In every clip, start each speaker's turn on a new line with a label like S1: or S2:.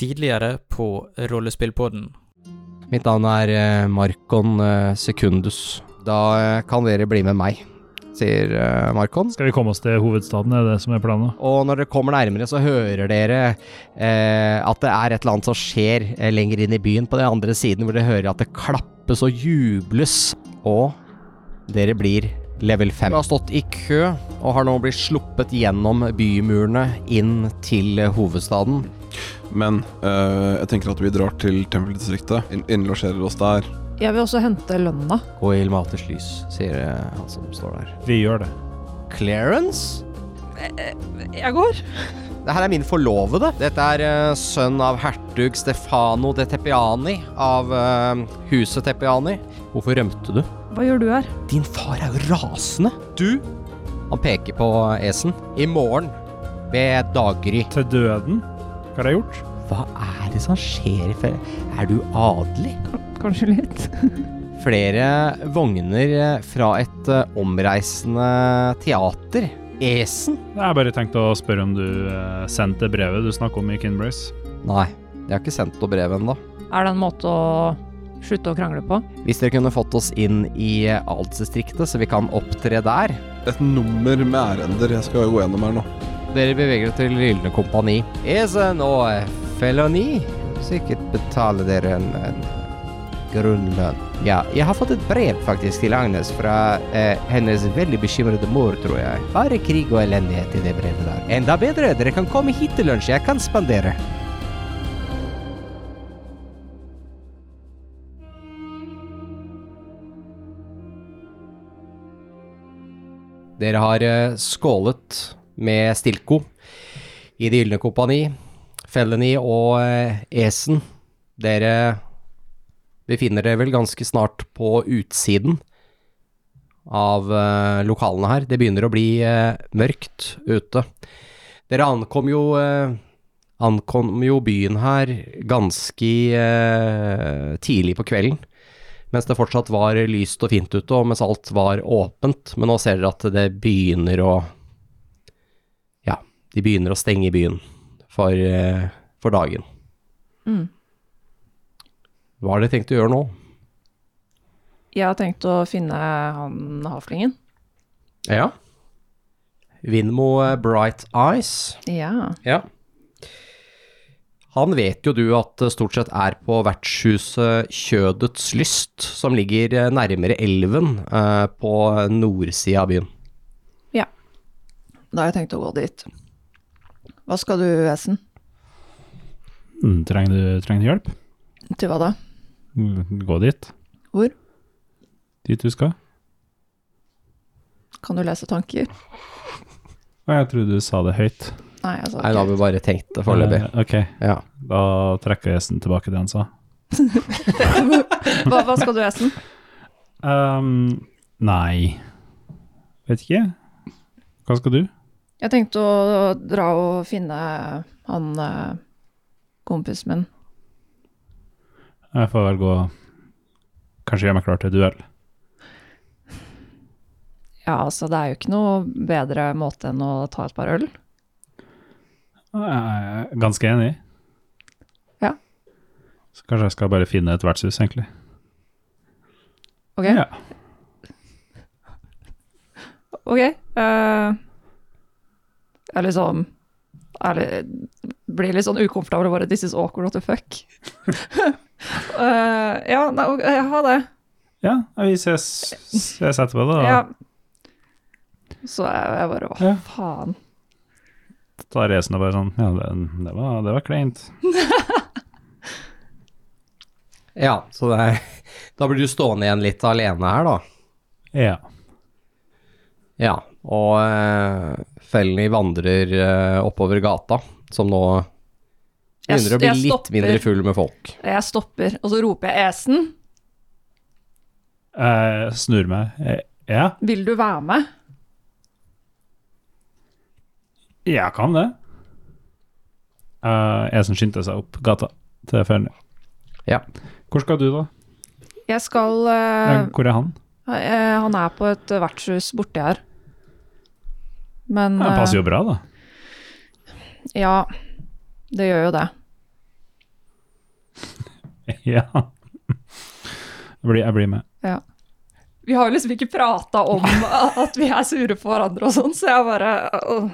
S1: Tidligere på Rollespillpodden.
S2: Mitt navn er eh, Markon Sekundus. Da eh, kan dere bli med meg, sier eh, Markon.
S3: Skal vi komme oss til hovedstaden, er det som er planen?
S2: Og når dere kommer nærmere, så hører dere eh, at det er et eller annet som skjer eh, lenger inn i byen på den andre siden, hvor dere hører at det klappes og jubles. Og dere blir level 5. Du har stått i kø, og har nå blitt sluppet gjennom bymurene inn til eh, hovedstaden.
S4: Men eh, jeg tenker at vi drar til tempeldistriktet, inn- innlosjerer oss der.
S5: Jeg vil også hente lønna.
S2: Gå i Ilmaters lys, sier eh, han som står der.
S3: Vi gjør det.
S2: Clarence?
S5: Jeg går.
S2: Det her er min forlovede. Dette er eh, sønn av hertug Stefano de Tepiani av eh, huset Tepiani. Hvorfor rømte du?
S5: Hva gjør du her?
S2: Din far er jo rasende. Du? Han peker på Esen. I morgen, ved daggry.
S3: Til døden? Hva har jeg gjort?
S2: Hva er det som skjer? i ferie? Er du adelig?
S5: Kanskje litt.
S2: Flere vogner eh, fra et eh, omreisende teater. Esen?
S3: Jeg har bare tenkt å spørre om du eh, sendte brevet du snakker om i Kinbrace.
S2: Nei, jeg har ikke sendt noe brev ennå.
S5: Er det en måte å slutte å krangle på?
S2: Hvis dere kunne fått oss inn i adelsdistriktet, så vi kan opptre der.
S4: Et nummer med ærender jeg skal gå gjennom her nå.
S2: Dere beveger dere til Gylne kompani. Esen og Feloni. Sikkert betaler dere en, en grunnlønn. Ja, jeg har fått et brev faktisk til Agnes fra eh, hennes veldig bekymrede mor, tror jeg. Bare krig og elendighet i det brevet der. Enda bedre, dere kan komme hit til lunsj, jeg kan spandere. Dere har eh, skålet med Stilko i Det gylne kompani. Felony og eh, Esen, dere befinner dere vel ganske snart på utsiden av eh, lokalene her. Det begynner å bli eh, mørkt ute. Dere ankom jo ankom jo byen her ganske tidlig på kvelden. Mens det fortsatt var lyst og fint ute, og mens alt var åpent. Men nå ser dere at det begynner å de begynner å stenge byen for, eh, for dagen.
S5: Mm.
S2: Hva har dere tenkt å gjøre nå?
S5: Jeg har tenkt å finne han havflingen.
S2: Ja. Vindmo eh, Bright Eyes.
S5: Ja.
S2: Ja. Han vet jo du at det stort sett er på vertshuset Kjødets Lyst, som ligger eh, nærmere elven eh, på nordsida av byen. Ja.
S5: Da har jeg tenkt å gå dit. Hva skal du, Esen?
S3: Mm, trenger, du, trenger du hjelp?
S5: Til hva da?
S3: Mm, Gå dit.
S5: Hvor?
S3: Dit du skal.
S5: Kan du lese tanker?
S3: Og jeg trodde du sa det høyt.
S5: Nei, jeg sa
S2: Nei, da har vi bare tenkt det foreløpig.
S3: Eh, ok,
S2: Ja.
S3: da trekker Esen tilbake det han sa.
S5: hva, hva skal du, Esen?
S3: Um, nei Vet ikke. Hva skal du?
S5: Jeg tenkte å dra og finne han eh, kompisen min.
S3: Jeg får vel gå Kanskje gjøre meg klar til duell.
S5: Ja, altså, det er jo ikke noe bedre måte enn å ta et par øl.
S3: Jeg er ganske enig.
S5: Ja.
S3: Så kanskje jeg skal bare finne et vertshus, egentlig.
S5: Ok?
S3: Ja.
S5: Ok. eh, jeg liksom er Blir litt sånn ukomfortabel og bare This is awkward, what the fuck. uh, ja, nei, jeg har det.
S3: ja, vi ses, ses etterpå, da.
S5: Ja. Så jeg, jeg bare Å,
S3: Ja.
S5: faen.
S3: er racen bare sånn Ja, det, det, var, det var kleint.
S2: Ja, så det er, da blir du stående igjen litt alene her, da.
S3: Ja.
S2: Ja, og uh, Felny vandrer eh, oppover gata, som nå begynner å bli litt
S5: stopper.
S2: mindre full med folk.
S5: Jeg stopper, og så roper jeg 'Esen,
S3: Jeg snur meg. Eh, Ja,
S5: vil du være med?'
S3: jeg kan det. Uh, Esen skyndte seg opp gata til Felny.
S2: Ja.
S3: Hvor skal du, da?
S5: Jeg skal eh,
S3: Hvor er han?
S5: eh, Han er på et vertshus borti her. Men
S3: Ja, det passer
S5: eh,
S3: jo bra, da.
S5: Ja, det gjør jo det.
S3: Ja. Jeg blir, jeg blir med.
S5: Vi har jo liksom ikke prata om at vi er sure på hverandre og sånn, så jeg bare åh.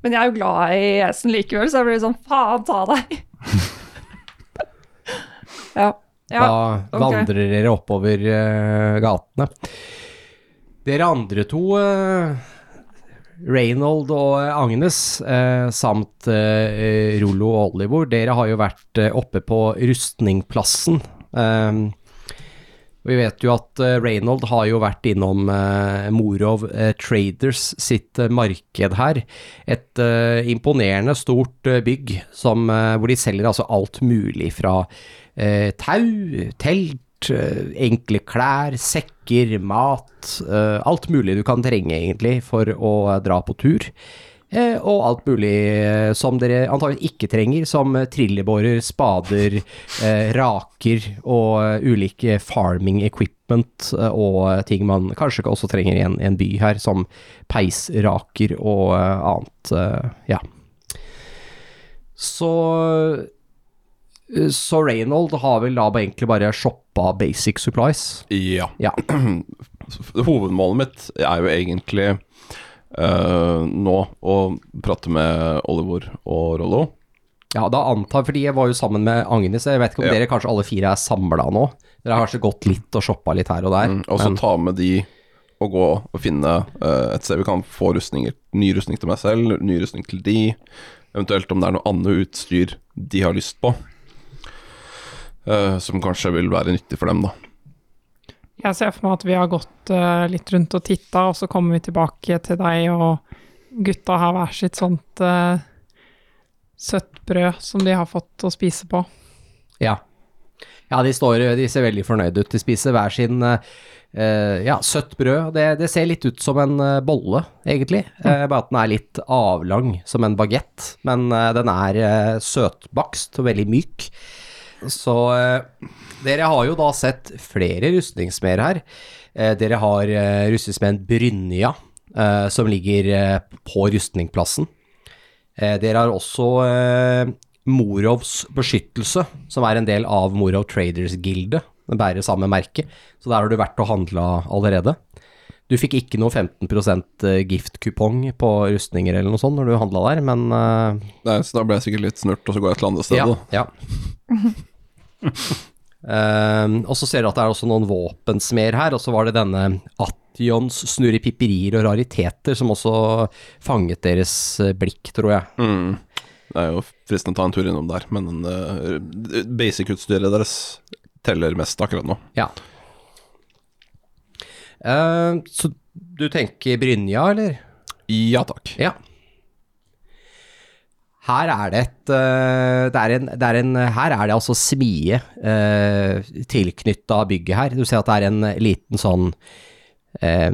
S5: Men jeg er jo glad i Esen likevel, så jeg blir sånn faen ta deg. ja. ja.
S2: Da
S5: okay.
S2: vandrer dere oppover uh, gatene. Dere andre to, uh, Reynold og Agnes, eh, samt eh, Rollo og Oliver, dere har jo vært eh, oppe på rustningplassen. Um, vi vet jo at Reynold har jo vært innom Morov eh, Traders sitt eh, marked her. Et eh, imponerende stort eh, bygg som, eh, hvor de selger altså alt mulig fra eh, tau, telt, eh, enkle klær, sekker, mat. eh, alt mulig du kan trenge egentlig for å eh, dra på tur. Eh, og alt mulig eh, som dere antakelig ikke trenger, som eh, trillebårer, spader, eh, raker og eh, ulike farming equipment eh, og eh, ting man kanskje også trenger i en, by her, som peisraker og eh, annet. eh, ja. Så eh, så Reynold har vel da egentlig bare shoppa basic supplies.
S4: Ja.
S2: Ja.
S4: Hovedmålet mitt er jo egentlig uh, nå å prate med Oliver og Rollo.
S2: Ja, da antar fordi jeg var jo sammen med Agnes, jeg vet ikke om
S4: Ja.
S2: dere kanskje alle fire er samla nå? Dere har kanskje gått litt og shoppa litt her og der?
S4: Mm, og så ta med de og gå og finne uh, et sted vi kan få rustninger. Ny rustning til meg selv, ny rustning til de. Eventuelt om det er noe annet utstyr de har lyst på. Eh, som kanskje vil være nyttig for dem, da.
S6: Jeg ser for meg at vi har gått uh, litt rundt og titta, og så kommer vi tilbake til deg, og gutta har hver sitt sånt uh, søtt brød som de har fått å spise på.
S2: Ja. Ja, de, står, de ser veldig fornøyde ut. De spiser hver sin eh, eh, ja, søtt brød. Det, det ser litt ut som en bolle, egentlig. Eh, bare at den er litt avlang, som en bagett. Men den er søtbakst og veldig myk. Så eh, dere har jo da sett flere rustningssmeder her. Eh, dere har eh, rustningssmeden Brynja, eh, som ligger eh, på rustningplassen. Eh, dere har også eh, Morovs beskyttelse, som er en del av Morov Traders Gilde. Den bærer samme merke, så der har du vært og handla allerede. Du fikk ikke noe 15% giftkupong på rustninger eller noe sånt når du handla der, men
S4: Nei, så da ble jeg sikkert litt snurt, og så går jeg til andre
S2: ja.
S4: steder. da.
S2: ja. Ehm, og så ser du at det er også noen våpensmer her, og så var det denne Atjons snurrepipperier og rariteter som også fanget deres eh, blikk, tror jeg.
S4: Mm. Det er jo fristende å ta en tur innom der, men uh, basic-utstyret deres teller mest akkurat nå.
S2: Ja. Uh, så du tenker Brynja, eller?
S4: Ja takk.
S2: Ja. Her er det et eh, det er en, det er en, Her er det altså smie eh, tilknytta bygget her. Du ser at det er en liten sånn eh,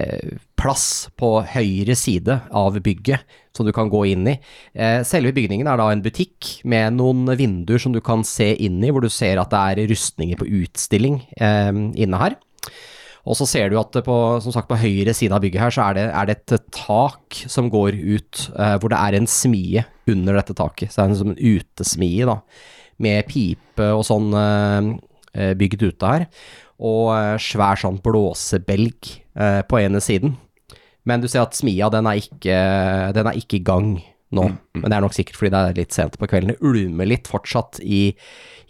S2: eh, plass på høyre side av bygget som du kan gå inn i. Eh, selve bygningen er da en butikk med noen vinduer som du kan se inn i, hvor du ser at det er rustninger på utstilling eh, inne her. Og så ser du at på, som sagt, på høyre side av bygget her, så er det, er det et tak som går ut, eh, hvor det er en smie under dette taket. Så det er en, som en utesmie, da, med pipe og sånn eh, eh, bygd ute her. Og eh, svær sånn blåsebelg eh, på ene siden. Men du ser at smia, den er ikke, den er ikke i gang nå. Men det er nok sikkert fordi det er litt sent på kvelden. Det ulmer litt fortsatt i,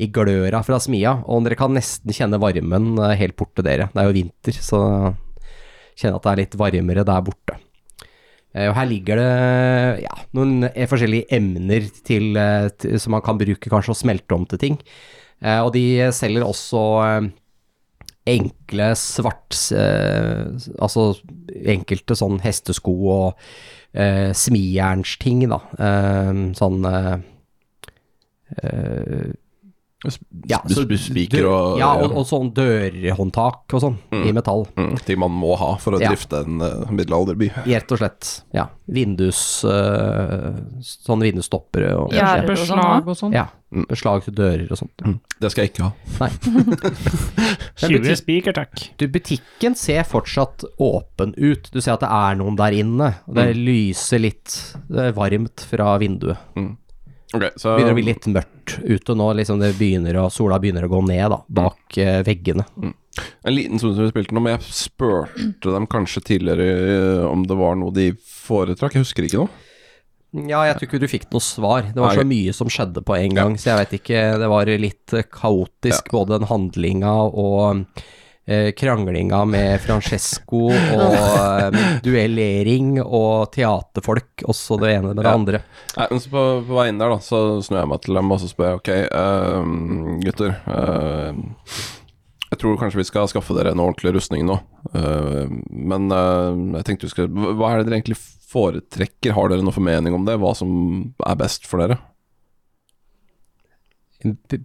S2: i gløra fra smia, og dere kan nesten kjenne varmen eh, helt bort til dere. Det er jo vinter, så kjenner at det er litt varmere der borte. Eh, Og her ligger det ja, noen eh, forskjellige emner til, til, som man kan bruke kanskje å smelte om til ting. Og de selger også enkle svart Altså enkelte sånn hestesko og eh, smijernsting, da. Eh, sånn eh, eh, ja, så
S4: Spiker og
S2: Ja, og, og sånn dørhåndtak og sånn, i metall.
S4: mm, ting man må ha for å
S2: Ja.
S4: drifte en uh, middelalderby.
S2: Rett og slett. Ja. Vindus uh, Sånne vindusstoppere og
S5: Ja. Og sånn,
S6: Beslag og sånn.
S2: ja, beslag til dører og sånt.
S4: Det skal jeg ikke ha.
S2: Nei.
S3: 20
S2: butikk-
S3: spiker, takk.
S2: Du, butikken ser fortsatt åpen ut. Du ser at det er noen der inne. Og det lyser litt Det er varmt fra vinduet.
S4: Mm. Ok, så
S2: Begynner å bli litt mørkt ute nå, liksom det begynner å, sola begynner å gå ned da, bak eh, veggene.
S4: En liten stund siden vi spilte nå, men jeg spurte dem kanskje tidligere eh, om det var noe de foretrakk. Jeg husker ikke noe.
S2: Ja, jeg tror ikke du fikk noe svar. Det var så mye som skjedde på en gang, så jeg vet ikke. Det var litt kaotisk, kaotisk, både den handlinga og kranglinga med Francesco, og eh, duellering og teaterfolk, også det ene med det
S4: Ja.
S2: andre.
S4: Nei, men så på, på veien der, da, så snur jeg meg til dem og så spør jeg ok, uh, gutter. Uh, jeg tror kanskje vi skal skaffe dere en ordentlig rustning nå. Uh, men eh, jeg tenkte vi skulle hva- er det dere egentlig foretrekker? Har dere noe formening om det? Hva som er best for dere?
S2: En b-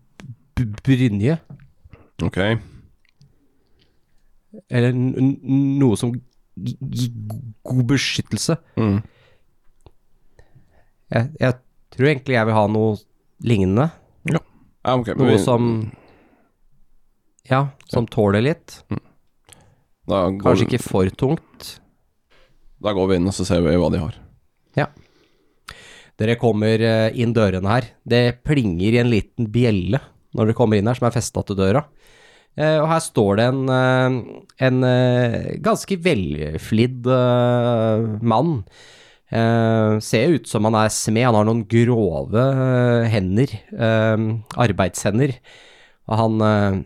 S2: b- brynje,
S4: Ok.
S2: Eller noe som god beskyttelse.
S4: Mm.
S2: Jeg, jeg tror egentlig jeg vil ha noe lignende.
S4: Ja, ok. okay,
S2: Noe
S4: vi-
S2: som Ja, som tåler litt.
S4: går,
S2: Kanskje ikke for tungt.
S4: Da går vi inn og så ser vi hva de har.
S2: Dere kommer eh, inn dørene her. Det plinger i en liten bjelle når dere kommer inn her, som er festa til døra. Eh, og her står det en, eh, en eh, ganske velflidd mann. Ser ut som han er smed. Han har noen grove hender. arbeidshender. Og han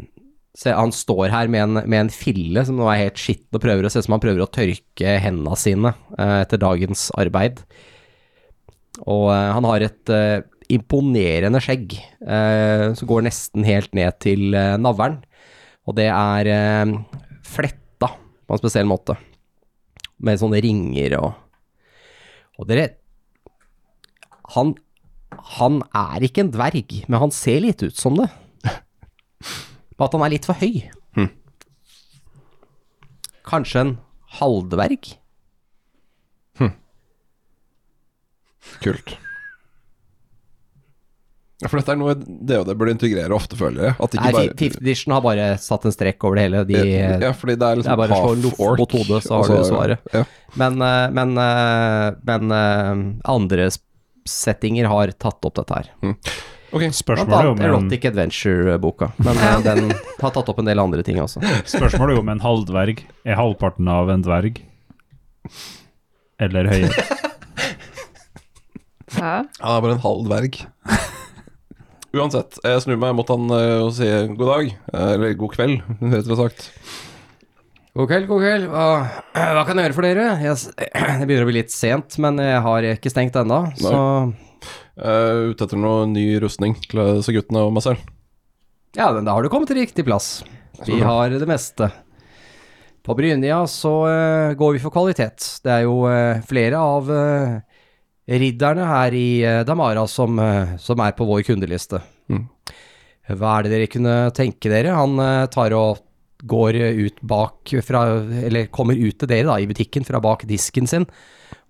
S2: han står her med en, med en fille som nå er helt skitten og prøver å se som han prøver å tørke hendene sine eh, etter dagens arbeid. Og eh, han har et eh, imponerende skjegg som går nesten helt ned til navlen. Og det er eh, fletta på en spesiell måte. Med sånne ringer og Og dere Han Han er ikke en dverg, men han ser litt ut som det. På at han er litt for høy.
S4: Hm.
S2: Kanskje en halvdverg?
S4: Kult. Ja, for dette er noe det det burde integrere ofte, føler jeg. At ikke
S2: Nei,
S4: bare
S2: Fifth Edition har bare satt en strekk over det hele. De,
S4: Ja, fordi det er liksom
S2: det
S4: liksom
S2: er bare å slå
S4: half orc,
S2: mot hodet, så har
S4: så,
S2: du svaret.
S4: Ja.
S2: Men, eh, men, eh, men eh, andre settinger har tatt opp dette her.
S4: Ok,
S2: Blant
S3: Spørsmålet er
S2: annet
S3: en,
S2: Erotic Adventure-boka, men den har tatt opp en del andre ting også.
S3: spørsmålet er om en halvdverg er halvparten av en dverg. Eller høyere.
S5: Hæ?
S4: Han er bare en halv dverg. Uansett, jeg snur meg mot han eh, og sier god dag, eh, eller god kveld, rettere sagt.
S2: God kveld, god kveld. Hva, hva kan jeg gjøre for dere? Jeg, det begynner å bli litt sent, men jeg har ikke stengt ennå, så
S4: Uh, ute etter noe ny rustning til disse guttene og meg selv.
S2: ja, men da har du kommet til riktig plass. Vi har det meste. På Brynja så uh, går vi for kvalitet. Det er jo uh, flere av eh, ridderne her i eh, Damara som, eh, som er på vår kundeliste.
S4: Mm.
S2: Hva er det dere kunne tenke dere? Han eh, tar og går ut bak fra Eller kommer ut til dere da, i butikken fra bak disken sin,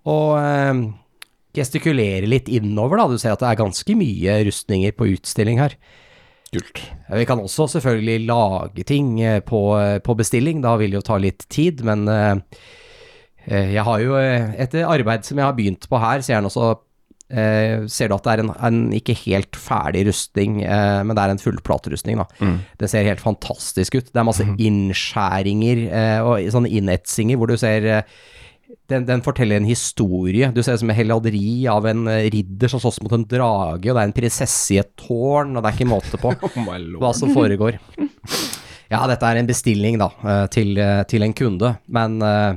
S2: og eh, gestikulerer litt innover, da. Du ser at det er ganske mye rustninger på utstilling her.
S4: Kult.
S2: Vi kan også selvfølgelig lage ting på, på bestilling, da vil det jo ta litt tid, men eh, jeg har jo et etter arbeid som jeg har begynt på her, ser, også eh, ser du at det er en, en ikke helt ferdig rustning, eh, men det er en fullplaterustning da.
S4: Mm.
S2: Det ser helt fantastisk ut. Det er masse innskjæringer eh, og sånne innetsinger hvor du ser eh, den, den forteller en historie. Du ser det som en heladeri av en eh, ridder som slåss mot en drage, og det er en prinsesse i et tårn, og det er ikke måte på
S4: Oh
S2: hva som foregår. Ja, dette er en bestilling da, eh, til, eh, til en kunde, men, eh,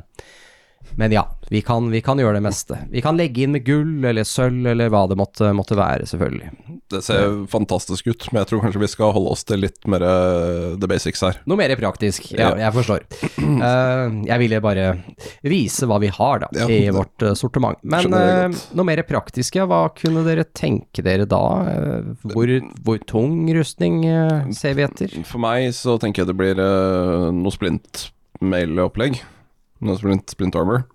S2: men ja, vi kan, vi kan gjøre det meste. Vi kan legge inn med gull eller sølv eller hva det måtte, måtte være, selvfølgelig.
S4: Det ser fantastisk ut, men jeg tror kanskje vi skal holde oss til litt mer eh, the basics her.
S2: Noe mer praktisk, ja, jeg forstår. Uh, jeg ville bare vise hva vi har da,
S4: Ja,
S2: i vårt eh, sortiment. Men
S4: godt.
S2: noe mer praktisk, ja, hva kunne dere tenke dere da? Hvor, hvor tung rustning uh, ser vi etter?
S4: For meg så tenker jeg det blir noe splint-mail-opplegg. Noe splint, splint armor.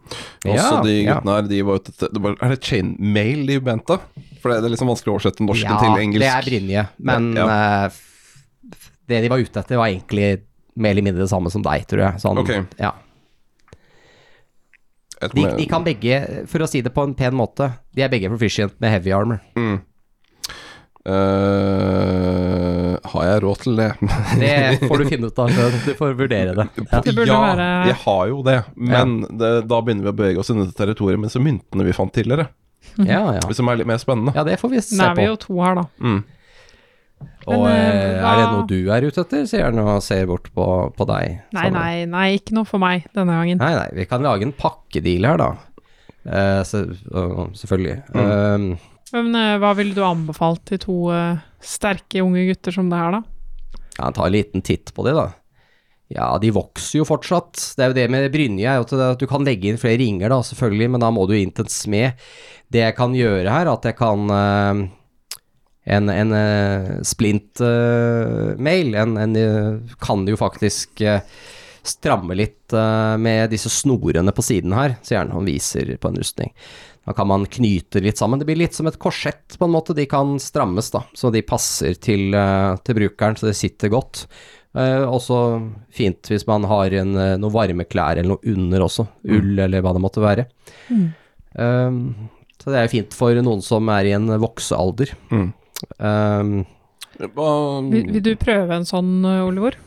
S4: Også
S2: Ja,
S4: de guttene her, de var ute etter Er det chainmail de mente? For det er liksom vanskelig å oversette norsken
S2: Ja,
S4: til engelsk.
S2: Ja, det er Brynje, men eh, det de var ute etter var egentlig mer eller mindre det samme som deg, tror jeg. Sånn,
S4: Ok.
S2: ja. De, de kan begge, for å si det på en pen måte, de er begge proficient med heavy armor.
S4: Mm. Eh, har jeg råd til det?
S2: Det får du finne ut av. Du får vurdere det. Ja.
S6: Det
S4: ja,
S6: være-
S4: jeg har jo det, men det, da begynner vi å bevege oss inn i det territoriet med disse myntene vi fant tidligere.
S2: Ja, ja.
S4: Som er litt mer spennende.
S2: ja, det får vi
S6: Nå
S2: se
S6: er vi
S2: på.
S6: jo to her, da.
S4: Mm.
S2: Og
S6: Men, eh,
S2: er det noe du er ute etter, sier han og ser bort på, på deg.
S6: Nei, nei, nei, ikke noe for meg denne gangen.
S2: Nei, nei, vi kan lage en pakkedeal her, da. Uh, se, selvfølgelig.
S4: Mm.
S2: Eh,
S6: Men hva ville du anbefalt til to eh, sterke unge gutter som det her, da?
S2: ja, ta en liten titt på det, da. Ja, de vokser jo fortsatt. Det er jo det med brynje, at du kan legge inn flere ringer, da, selvfølgelig, men da må du inn til en smed. Det jeg kan gjøre her, at jeg kan eh, En, en eh, splint-mail, en, en eh, kan jo faktisk eh, stramme litt eh, med disse snorene på siden her, sier han, han viser på en rustning. Da kan man knyte litt sammen. Det blir litt som et korsett, på en måte. De kan strammes, da, så de passer til, eh, til brukeren, så det sitter godt. Eh, også fint hvis man har en, eh, noe varme klær eller noe under også, ull eller hva det måtte være. Eh, så det er fint for noen som er i en voksealder.
S4: Mm.
S2: Eh,
S6: Vil, vil du prøve en sånn, Oliver?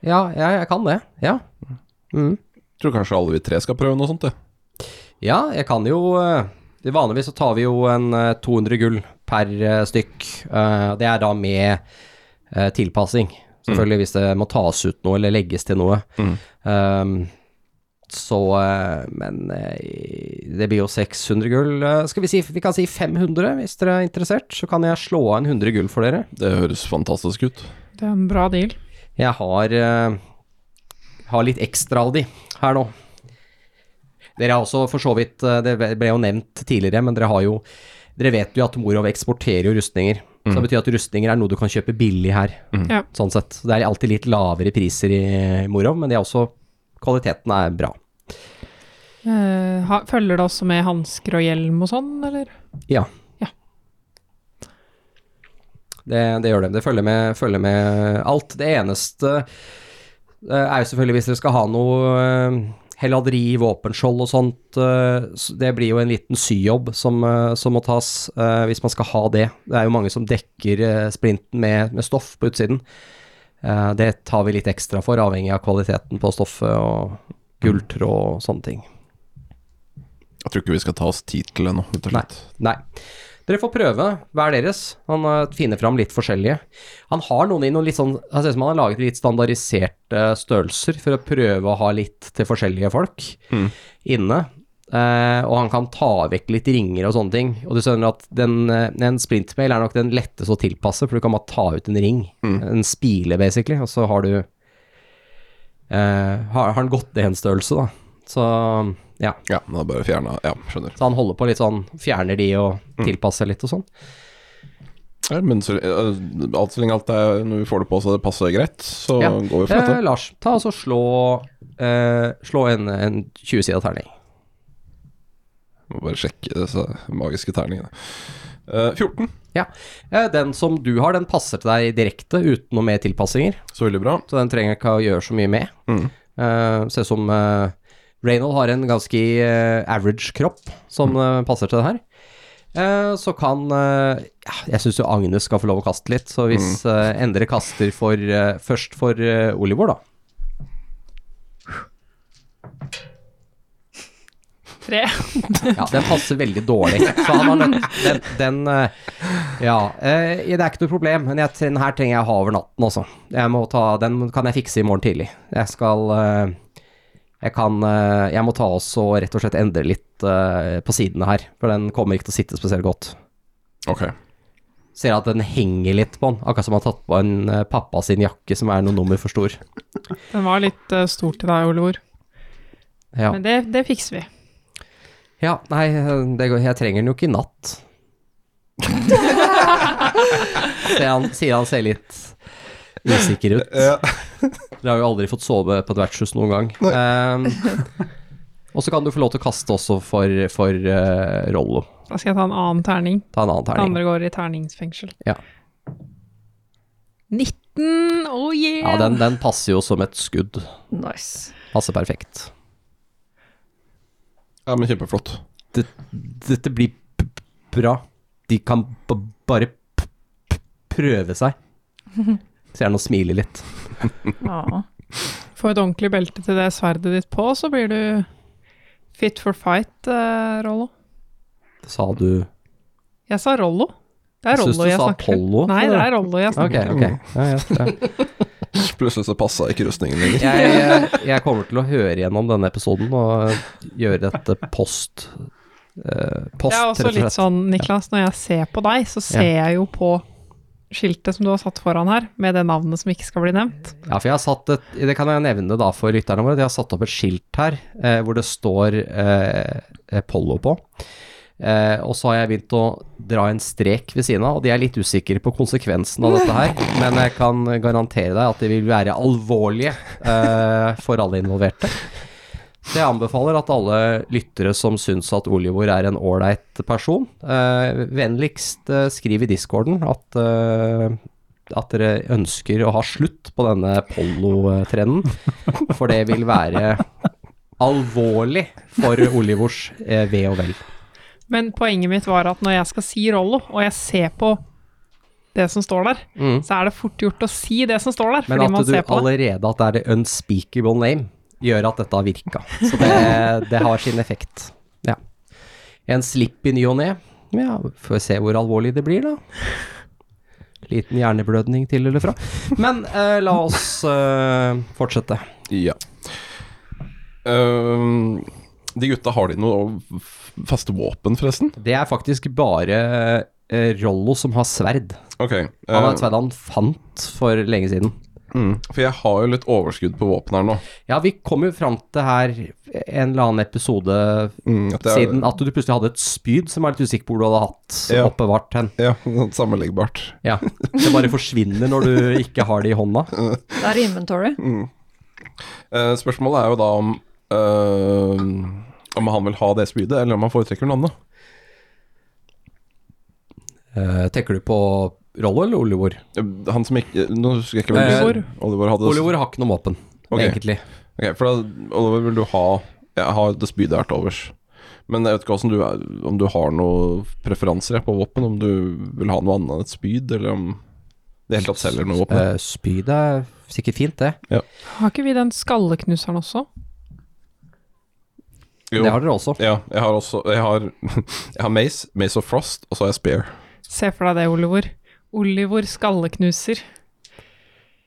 S2: Ja, jeg, jeg kan det. Ja. Mm.
S4: tror kanskje alle vi tre skal prøve noe sånt, det.
S2: Ja, jeg kan jo eh, Vanligvis så tar vi jo en eh, 200 gull per eh, stykk. Eh, Det er da med eh, tilpassing. Selvfølgelig hvis det må tas ut noe eller legges til noe.
S4: Mm.
S2: Um, så eh, Men eh, det blir jo 600 gull. Eh, Skal vi si vi kan si 500 hvis dere er interessert. Så kan jeg slå av en 100 gull for dere.
S4: Det høres fantastisk ut.
S6: Det er en bra deal.
S2: Jeg har, eh, har litt ekstra av de her nå. Dere har også for så vidt eh, Det ble jo nevnt tidligere, men dere har jo Dere vet jo at Morov eksporterer jo rustninger. Så det betyr at rustninger er noe du kan kjøpe billig her,
S6: Ja.
S2: sånn sett. Så Det er alltid litt lavere priser i Morov, men det er også Kvaliteten er bra.
S6: Eh, ha, følger det også med hansker og hjelm og sånn, eller?
S2: Ja.
S6: Ja.
S2: Det, det gjør det. Det følger med, følger med alt. Det eneste eh, er jo selvfølgelig hvis dere skal ha noe helladeri, våpenskjold og sånt. eh, Det blir jo en liten syjobb som, eh, som må tas eh, hvis man skal ha det. Det er jo mange som dekker sprinten med, med stoff på utsiden. Det tar vi litt ekstra for, avhengig av kvaliteten på stoffet og gulltråd og sånne ting.
S4: Jeg tror ikke vi skal ta oss tid til det nå, rett og
S2: Nei. Nei. Dere får prøve hver deres. Han uh, finner fram litt forskjellige. Han har noen i noen litt sånn Han ser ut som han har laget litt standardiserte størrelser for å prøve å ha litt til forskjellige folk
S4: Mm.
S2: inne. Uh, og han kan ta vekk litt ringer og sånne ting. Og du skjønner at den, eh, en sprintmail er nok den letteste å tilpasse, for du kan bare ta ut en ring.
S4: Mm.
S2: En spile, basically, og så har du uh, har, han gått ned en størrelse, da. Så ja.
S4: Ja, men da bare fjerna Ja, skjønner.
S2: Så han holder på litt sånn, fjerner de og tilpasser litt og sånn.
S4: Ja, men så, eh, alt så lenge alt er når vi får det på så det passer greit, så
S2: Ja.
S4: går vi for
S2: Eh,
S4: dette.
S2: Lars, ta og slå, eh, slå en, en 20-sida terning.
S4: Må bare sjekke disse magiske terningene. Eh, 14,
S2: Ja. den som du har, den passer til deg direkte, uten noe mer tilpassinger.
S4: så veldig bra.
S2: Så den trenger ikke å gjøre så mye med.
S4: Mm.
S2: Eh, se som uh, Reynold har en ganske eh, average kropp som mm. passer til det her. Eh, så kan eh, Jeg syns jo Agnes skal få lov å kaste litt, så hvis mm. Endre kaster for eh, først for Olivor, da.
S6: Tre.
S2: Ja, den passer veldig dårlig. Så han har nødt Den, den eh, Ja. eh, det er ikke noe problem, men jeg, den her trenger jeg å ha over natten også. Jeg må ta, den kan jeg fikse i morgen tidlig. Jeg skal eh, Jeg kan eh, Jeg må ta også og rett og slett endre litt eh, på sidene her, for den kommer ikke til å sitte spesielt godt.
S4: Ok.
S2: Ser at den henger litt på den, akkurat som han har tatt på en eh, pappa sin jakke som er noen nummer for stor.
S6: Den var litt stor til deg, Olivor.
S2: Ja,
S6: Men det, det fikser vi.
S2: ja nei, det går, jeg trenger den jo ikke i natt. Ser han, sier han ser litt usikker ut. Dere har jo aldri fått sove på et vertshus noen gang. Um, og så kan du få lov til å kaste også for, for uh, Rollo.
S6: Da skal jeg ta en annen terning.
S2: Ta en annen terning.
S6: andre går i terningsfengsel.
S2: Ja.
S6: 19! Oh yeah!
S2: Ja, den, den passer jo som et skudd.
S5: Nice.
S2: Passer perfekt.
S4: Ja, men kjempeflott.
S2: Dette blir bra. de kan b bare prøve seg. Ser han og smiler litt.
S5: Ja.
S6: Få et ordentlig belte til det sverdet ditt på, så blir du fit for fight, eh, Rollo.
S2: Sa du
S6: Jeg sa Rollo. Det er
S2: Jeg synes
S6: Rollo
S2: du
S6: jeg
S2: sa
S6: snakker.
S2: Pollo.
S6: Nei, det er Rollo jeg
S2: Ok,
S6: snakker om.
S2: ok. Ja, ja, ja.
S4: Plutselig så passa ikke rustningen lenger.
S2: Jeg, jeg, jeg kommer til å høre gjennom denne episoden og gjøre dette post eh, Post,
S6: Det er også
S2: rett og
S6: litt
S2: slett.
S6: sånn, Niklas, når jeg ser på deg, så ser jeg jo på skiltet som du har satt foran her, med det navnet som ikke skal bli nevnt.
S2: Ja, for jeg har satt et Det kan jeg nevne da for lytterne våre. Jeg har satt opp et skilt her eh, hvor det står eh, Pollo på. Eh, og så har jeg begynt å dra en strek ved siden av, og de er litt usikre på konsekvensen av dette her. Men jeg kan garantere deg at de vil være alvorlige eh, for alle involverte. Så jeg anbefaler at alle lyttere som syns at Olivor er en ålreit person, eh, vennligst eh, skriv i discorden at, eh, at dere ønsker å ha slutt på denne Pollo-trenden. For det vil være alvorlig for Olivors eh, ve og vel.
S6: Men poenget mitt var at når jeg skal si Rollo, og jeg ser på det som står der,
S2: Mm.
S6: så er det fort gjort å si det som står der,
S2: Men
S6: fordi
S2: at
S6: man
S2: du
S6: ser på det.
S2: allerede at det er the unspeakable name, gjør at dette har virka. Så det, det har sin effekt. Ja. En slipp i ny og ne. Ja, får vi se hvor alvorlig det blir, da. Liten hjerneblødning til eller fra. Men eh, la oss eh, fortsette.
S4: Ja. Ehm, de gutta, har de noe faste våpen, forresten?
S2: Det er faktisk bare eh, Rollo som har sverd.
S4: Ok.
S2: Han har
S4: eh,
S2: et sverd han fant for lenge siden.
S4: Mm, for jeg har jo litt overskudd på våpen her nå.
S2: Ja, vi kom jo fram til her en eller annen episode
S4: Mm, at er-
S2: siden at du plutselig hadde et spyd som er litt usikker på hvor du hadde hatt
S4: Ja.
S2: oppbevart hen.
S4: Ja, sånn.
S2: Ja, det bare forsvinner når du ikke har det i hånda.
S5: Det er inventory.
S4: Mm. Uh, spørsmålet er jo da om uh, Om han vil ha det spydet, eller om han foretrekker noe annet.
S2: Uh, tenker du på Rollo eller Olivor?
S4: Eh, Han som ikke Nå husker jeg ikke
S2: Eh,
S6: Olivor.
S4: Oliver hadde
S2: Olivor har ikke noe våpen,
S4: Ok.
S2: egentlig.
S4: Ok, for da, Olivor vil du ha Jeg har det spydet her til overs. Men jeg vet ikke du er, om du har noen preferanser på våpen. Om du vil ha noe annet enn et spyd, eller om det helt tatt selger noe våpen.
S2: Uh, spyd er sikkert fint, det.
S6: Har ikke vi den skalleknuseren også?
S4: Jo,
S2: Det har dere også.
S4: ja, jeg har også Jeg har, jeg har Mace, Mace of Frost, og så har jeg Spear.
S6: Se for deg det, Olivor. Olivor skalleknuser.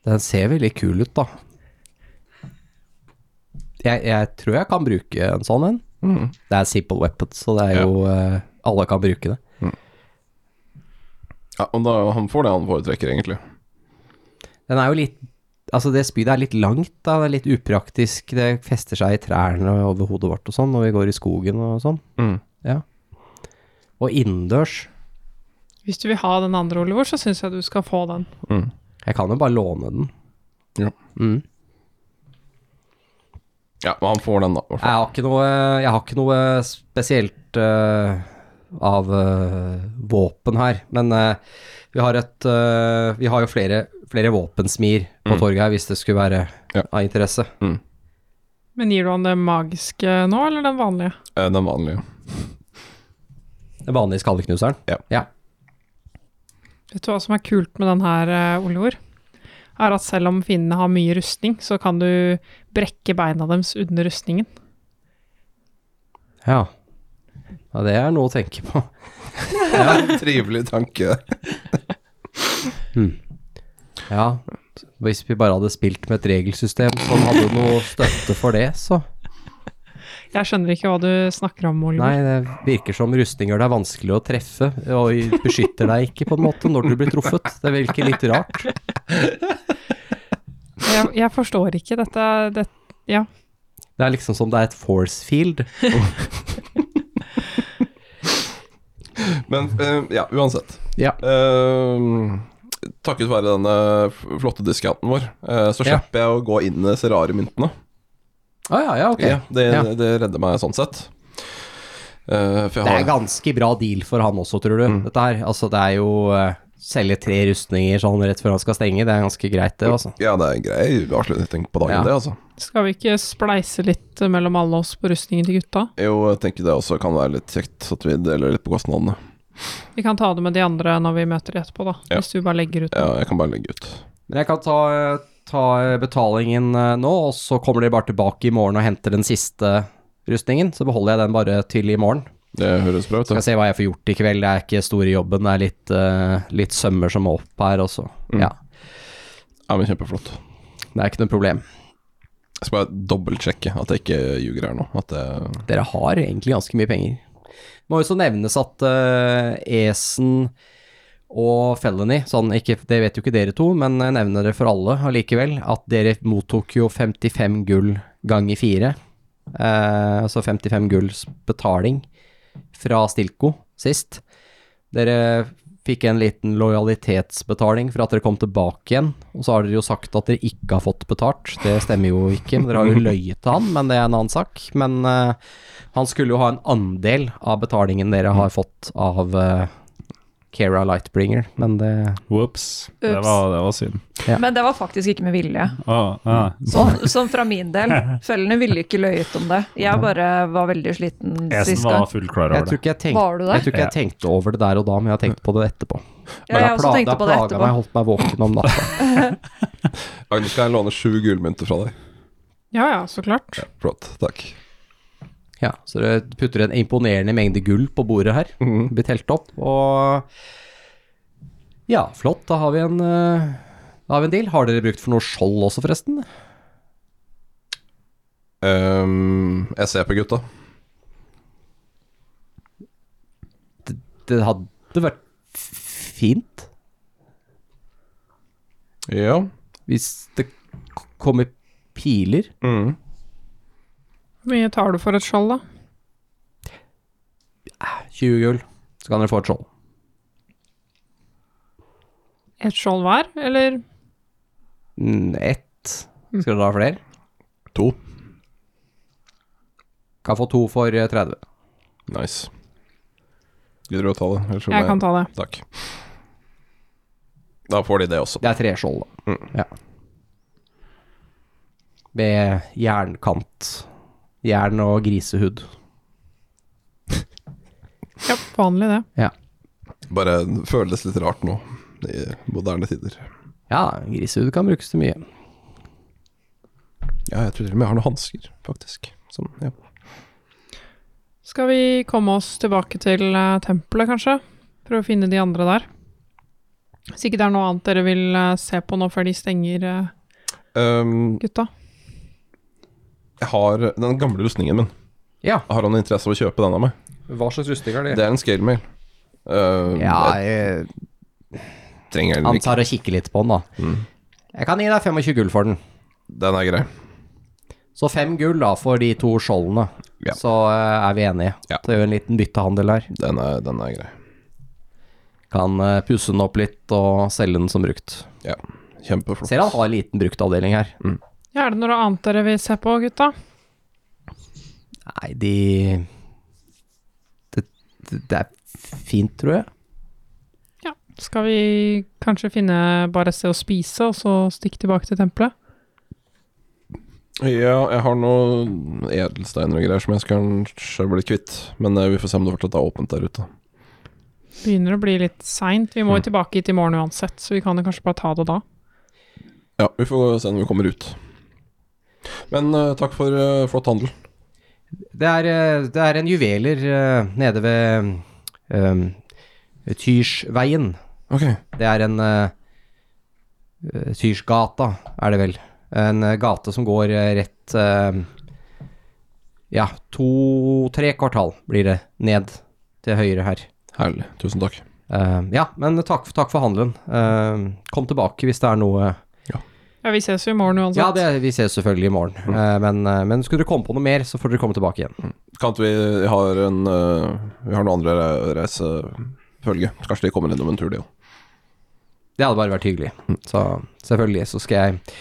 S2: Den ser veldig kul ut, da. Jeg, jeg tror jeg kan bruke en sånn en.
S4: Mm.
S2: Det er simple weapons, så det er jo uh, Alle kan bruke det.
S4: Ja, og da, han får det han foretrekker, egentlig.
S2: Den er jo litt Altså, det spydet er litt langt, da. Det er litt upraktisk. Det fester seg i trærne over hodet vårt og sånn når vi går i skogen og sånn.
S4: Mm.
S2: Og innendørs.
S6: Hvis du vil ha den andre, Oliver, så syns jeg du skal få den.
S4: Mm.
S2: Jeg kan jo bare låne den.
S4: Ja.
S2: Mm.
S4: Ja, men han får den, da.
S2: Jeg har ikke noe, jeg har ikke noe spesielt uh, av uh, våpen her, men uh, vi har et Vi har jo flere, flere våpensmir på
S4: Mm.
S2: torget her, hvis det skulle være
S4: Ja.
S2: av interesse.
S6: Men gir du han det magiske nå, eller den vanlige?
S4: Eh, Den vanlige.
S2: Den vanlige skalleknuseren.
S6: Vet du hva som er kult med den her, eh, Olivor? Er at selv om finnene har mye rustning, så kan du brekke beina deres under rustningen.
S2: Ja. ja. Det er noe å tenke på.
S4: Trivelig tanke.
S2: Ja. Hvis vi bare hadde spilt med et regelsystem som hadde noe støtte for det, så
S6: Jeg skjønner ikke hva du snakker om, Oliver.
S2: Nei, det virker som rustning gjør deg vanskelig å treffe, og beskytter deg ikke på en måte når du blir truffet. Det virker litt rart.
S6: Jeg, jeg forstår ikke dette. Det, ja.
S2: Det er liksom som det er et force field.
S4: Men eh, ja, uansett.
S2: Ja.
S4: Uh, takket være denne flotte diskanten vår, eh, så
S2: Ja.
S4: slipper jeg å gå inn i disse
S2: Å ja, ja, ok.
S4: Ja, det,
S2: Ja.
S4: det redder meg sånn sett. Uh, for jeg
S2: Det er ganske bra deal for han også, tror du.
S4: Mm.
S2: Dette her, altså det er jo uh, Selge tre rustninger sånn rett før han skal stenge, det er ganske greit, det, altså.
S4: Ja, det er en grei avslutning på dagen,
S2: Ja.
S4: det, altså.
S6: Skal vi ikke spleise litt mellom alle oss på rustningen til gutta?
S4: Jo, jeg tenker det også kan være litt kjekt at vi deler litt på kostnadene.
S6: Vi kan ta det med de andre når vi møter de etterpå, da.
S4: Ja.
S6: Hvis du bare legger ut
S4: Ja, jeg kan bare legge ut.
S2: Men jeg kan ta, ta betalingen eh, nå, og så kommer de bare tilbake i morgen og henter den siste rustningen. Så beholder jeg den bare til i morgen.
S4: Det høres bra ut.
S2: Skal se hva jeg får gjort i kveld. Det er ikke store jobben, det er litt, uh, litt sømmer som må opp her også.
S4: Mm.
S2: Ja,
S4: Ja, men Kjempeflott.
S2: det er ikke noe problem.
S4: Jeg skal bare dobbeltsjekke at jeg ikke ljuger her nå. At det,
S2: Dere har egentlig ganske mye penger. Det må jo så nevnes at uh, Esen og Felony, sånn ikke, det vet jo ikke dere to, men jeg nevner det for alle allikevel, at dere mottok jo 55 gull ganger fire. Eh, altså 55 gulls betaling fra Stilco sist. Dere fikk en liten lojalitetsbetaling for at dere kom tilbake igjen, og så har dere jo sagt at dere ikke har fått betalt. Det stemmer jo ikke, dere har jo løyet til han, men det er en annen sak. Men eh, han skulle jo ha en andel av betalingen dere har fått av uh, Kera Lightbringer, men det
S3: Ops. Det var, det var synd.
S2: Ja.
S5: Men det var faktisk ikke med vilje.
S3: Å, ah.
S5: Sånn, sånn fra min del. Følgene ville ikke løyet om det. Jeg bare var veldig sliten sist gang.
S3: var full klar
S2: jeg
S3: over
S2: tror ikke jeg tenkt,
S5: Var du det?
S2: jeg, tror ikke jeg tenkte over det der og da, men jeg har tenkt på det etterpå.
S5: Ja, jeg tenkte på det
S2: Det har meg, holdt meg våken om natta.
S4: Agnes, skal jeg låne sju gullmynter fra deg?
S6: Ja ja, så klart.
S4: Flott. Takk.
S2: Ja, så dere putter en imponerende mengde gull på bordet her.
S4: Mm.
S2: Blir telt opp, og Ja, flott, da har vi en eh, Da har vi en deal. Har dere brukt for noe skjold også, forresten?
S4: Um, jeg ser på gutta.
S2: Det hadde vært fint
S4: Ja.
S2: hvis det kommer piler.
S4: Mm.
S6: Hvor mye tar du for et skjold, da?
S2: 20 gull, så kan dere få et skjold.
S6: Et skjold hver, eller?
S2: Mm, Ett. Skal dere ha flere?
S4: To.
S2: Kan få to for eh, 30.
S4: Nice. Gidder du å ta det? Jeg,
S6: Jeg kan ta det.
S4: Takk. Da får de det også.
S2: Det er tre skjold, da.
S4: Mm.
S2: Ja. Med jernkant. Jern og grisehud.
S6: Ja, vanlig det.
S4: Bare føles litt rart nå, i moderne tider.
S2: Ja, grisehud kan brukes til mye.
S4: Ja, jeg tror til og med jeg har noen hansker, faktisk. Sånn, ja.
S6: Skal vi komme oss tilbake til uh, tempelet, kanskje? Prøve å finne de andre der. Hvis ikke det er noe annet dere vil uh, se på nå før de stenger, uh,
S4: um,
S6: gutta.
S4: Jeg har den gamle rustningen min.
S2: Ja.
S4: Har han interesse av å kjøpe den av meg?
S2: Hva slags rustning er
S4: Det Det er en scalemail. Uh,
S2: Ja,
S4: jeg trenger den ikke.
S2: antar å kikke litt på den, da.
S4: Mm.
S2: Jeg kan gi deg 25 gull for den.
S4: Den er grei.
S2: Så fem gull da for de to skjoldene.
S4: Ja.
S2: Så uh, er vi enige.
S4: Ja.
S2: Det er jo en liten byttehandel her.
S4: Den er, den er grei.
S2: Kan uh, pusse den opp litt og selge den som brukt.
S4: Kjempeflott.
S2: Ser han har en liten bruktavdeling her.
S6: Ja, er det noe annet dere vil se på, gutta?
S2: Nei, de det, det, det er fint, tror jeg. Ja.
S6: Skal vi kanskje finne bare et sted å spise, og så stikke tilbake til tempelet?
S4: Ja, jeg har noen edelsteiner og greier som jeg skal kanskje bli kvitt. Men eh, vi får se om det fortsatt er åpent der ute.
S6: Begynner å bli litt seint. Vi må jo
S4: Mm.
S6: tilbake hit i morgen uansett, så vi kan jo kanskje bare ta det da.
S4: Ja, vi får se når vi kommer ut. Men eh, takk for eh, flott handel.
S2: Det er, eh, det er en juveler nede ved um, Tyrsveien.
S4: Okay.
S2: Det er en uh, Tyrsgata, er det vel. En gate som går rett uh, Ja, to-tre kvartal blir det ned til høyre her.
S4: Herlig. Tusen takk.
S2: Uh, ja, men takk, takk for handelen. Kom tilbake hvis det er noe
S6: Ja, vi ses jo i morgen uansett.
S2: Ja, det, vi ses selvfølgelig i morgen. Eh, men, uh, men skulle dere komme på noe mer, så får dere komme tilbake igjen.
S4: Kan ikke vi har en uh, Vi har noen andre re- reisefølge. Kanskje de kommer innom en tur, de òg.
S2: Det hadde bare vært hyggelig. Så selvfølgelig så skal jeg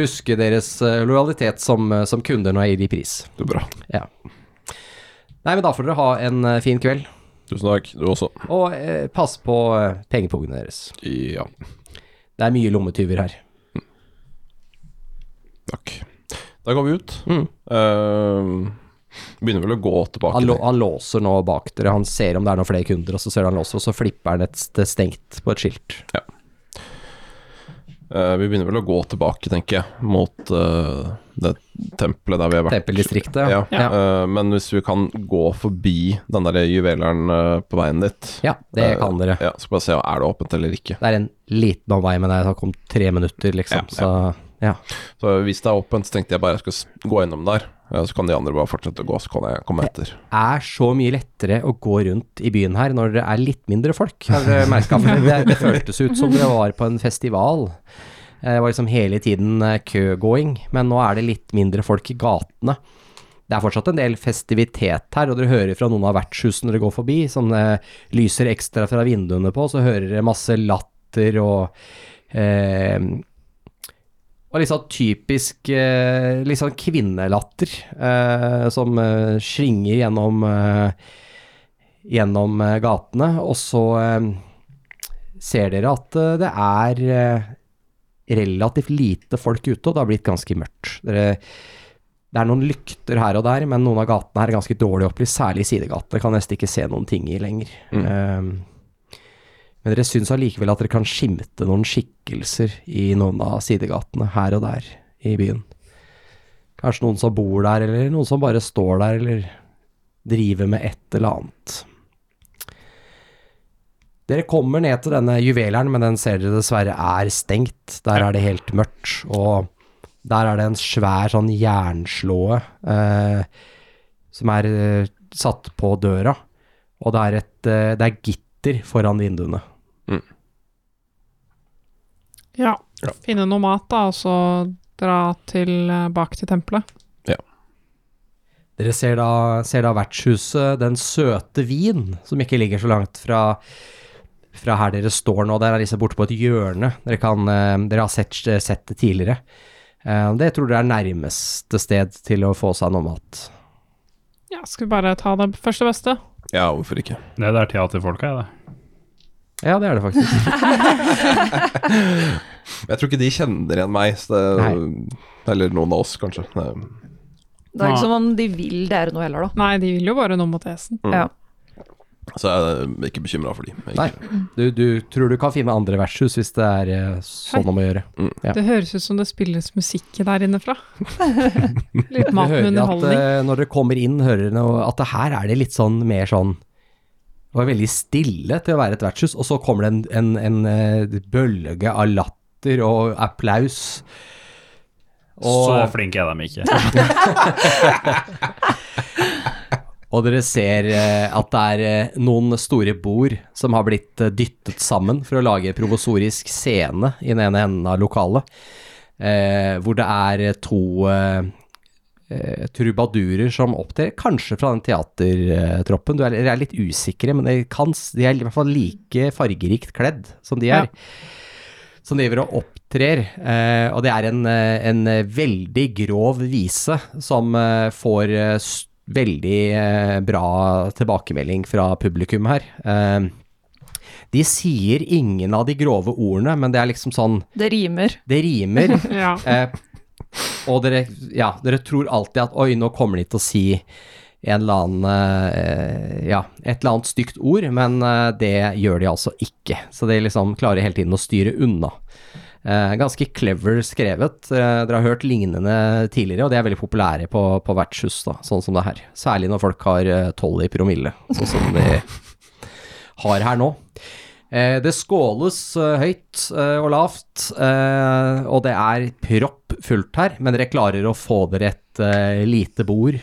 S2: huske deres lojalitet som, som kunder når jeg gir de pris.
S4: Det er bra.
S2: Nei, men da får dere ha en fin kveld.
S4: Tusen takk. Du også.
S2: Og pass på pengepungene deres.
S4: Ja.
S2: Det er mye lommetyver her.
S4: Takk. Da går vi ut.
S2: Mm.
S4: Uh, Begynner vel å gå tilbake.
S2: Han, han låser nå bak dere, han ser om det er noen flere kunder, og så ser han låser, og så flipper han et stengt på et skilt.
S4: Eh, vi begynner vel å gå tilbake, tenker jeg, mot uh, det tempelet der vi har vært.
S2: Tempeldistriktet.
S4: Ja,
S2: Ja.
S4: eh, men hvis vi kan gå forbi den der juveleren på veien dit
S2: Ja, det kan dere.
S4: Ja, Skal bare se er det åpent eller ikke.
S2: Det er en liten omvei, men det har kommet tre minutter, liksom.
S4: Ja,
S2: Så ja.
S4: Så hvis det er åpent, så tenkte jeg bare jeg skulle gå innom der. Så kan de andre bare fortsette å gå, så kan jeg komme etter.
S2: Det er så mye lettere å gå rundt i byen her når det er litt mindre folk. Det, det føltes ut som det var på en festival. Eh, Det var liksom hele tiden eh, køgåing, men nå er det litt mindre folk i gatene. Det er fortsatt en del festivitet her, og dere hører fra noen av vertshusene dere går forbi, som eh, lyser ekstra fra vinduene på, så hører dere masse latter og eh, og litt sånn typisk eh, litt sånn kvinnelatter eh, som eh, svinger gjennom eh, gjennom eh, gatene. Og så ser dere at det er relativt lite folk ute, og det har blitt ganske mørkt. Dere, det er noen lykter her og der, men noen av gatene her er ganske dårlig opplyst, særlig sidegatene. Kan nesten ikke se noen ting i lenger. Eh, men dere syns allikevel at dere kan skimte noen skikkelser i noen av sidegatene her og der i byen. Kanskje noen som bor der, eller noen som bare står der, eller driver med et eller annet. Dere kommer ned til denne juveleren, men den ser dere dessverre er stengt. Der er det helt mørkt, og der er det en svær sånn jernslåe eh, som er eh, satt på døra, og det er et eh, det er gitter foran vinduene.
S6: Ja.
S4: Ja.
S6: Finne noe mat, da, og så dra til, eh, bak til tempelet.
S2: Dere ser da, ser da vertshuset Den Søte Vin, som ikke ligger så langt fra, fra her dere står nå. Der er disse borte på et hjørne. Dere, kan, eh, dere har sett, sett det tidligere. Eh, Det tror dere er nærmeste sted til å få seg noe mat.
S6: Ja, skal vi bare ta det første beste?
S4: Ja, hvorfor ikke?
S3: Det er der teaterfolka er, det.
S2: Ja, det er det faktisk.
S4: Jeg tror ikke de kjenner igjen meg, så det, eller noen av oss, kanskje. Det,
S5: Det er ikke som om de vil dere noe heller, da.
S6: Nei, de vil jo bare noe mot esen.
S4: Mm.
S5: Ja.
S4: Så jeg er ikke bekymra for de.
S2: Nei. Du, du tror du kan finne andre vertshus hvis det er eh, sånn om å gjøre. Ja.
S6: Det høres ut som det spilles musikk der inne fra. Litt mat med
S2: at
S6: underholdning.
S2: eh, når dere kommer inn, hører dere at det her er det litt sånn mer sånn Det var veldig stille til å være et vertshus, og så kommer det en, en, en eh, bølge av latter og applaus.
S3: Så flinke er de ikke.
S2: Og dere ser eh, at det er eh, noen store bord som har blitt eh, dyttet sammen for å lage provosorisk scene i den ene enden av lokalet, eh, hvor det er to trubadurer som opptrer, kanskje fra den teatertroppen. Du er, litt usikre, men de, kan, de er i hvert fall like fargerikt kledd som de er. Som driver og opptrer, eh, og det er en, en veldig grov vise som får veldig eh, bra tilbakemelding fra publikum her. Eh, de sier ingen av de grove ordene, men det er liksom sånn
S5: Det rimer.
S2: Det rimer.
S6: Ja.
S2: Eh, og dere, ja, dere tror alltid at oi, nå kommer de til å si en eller annen Ja, et eller annet stygt ord, men det gjør de altså ikke. Så de liksom klarer hele tiden å styre unna. Eh, ganske clever skrevet. Eh, dere har hørt lignende tidligere, og de er veldig populære på, på vertshus, da, sånn som det her. Særlig når folk har eh, tolv i promille, sånn som de har her nå. Det skåles høyt og lavt, og det er proppfullt her, men dere klarer å få dere et lite bord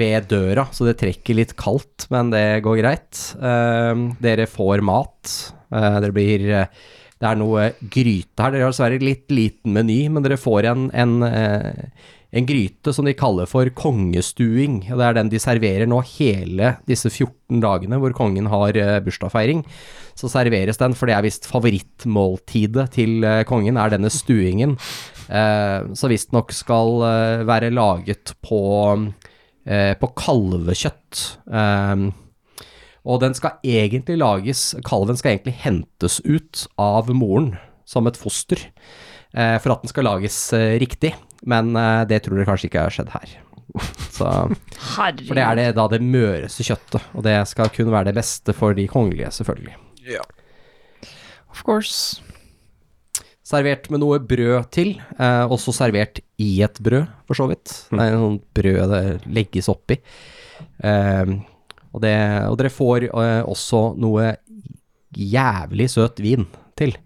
S2: ved døra, så det trekker litt kaldt, men det går greit. Dere får mat. Det blir Det er noe gryte her. Dere har dessverre litt liten meny, men dere får en, en eh, en gryte som de kaller for kongestuing. og Det er den de serverer nå hele disse 14 dagene hvor kongen har eh, bursdagsfeiring. Så serveres den, for det er visst favorittmåltidet til eh, kongen, er denne stuingen. Så visstnok skal være laget på, på kalvekjøtt. Og den skal egentlig lages Kalven skal egentlig hentes ut av moren som et foster eh, for at den skal lages eh, riktig. Men eh, det tror dere kanskje ikke har skjedd her. Så, for det er det, da det møreste kjøttet, og det skal kun være det beste for de kongelige, selvfølgelig.
S6: Of course.
S2: Servert med noe brød til, eh, også servert i et brød, for så vidt. Det er noen brød det legges oppi. Eh, og, det, og dere får eh, også noe jævlig søt vin til.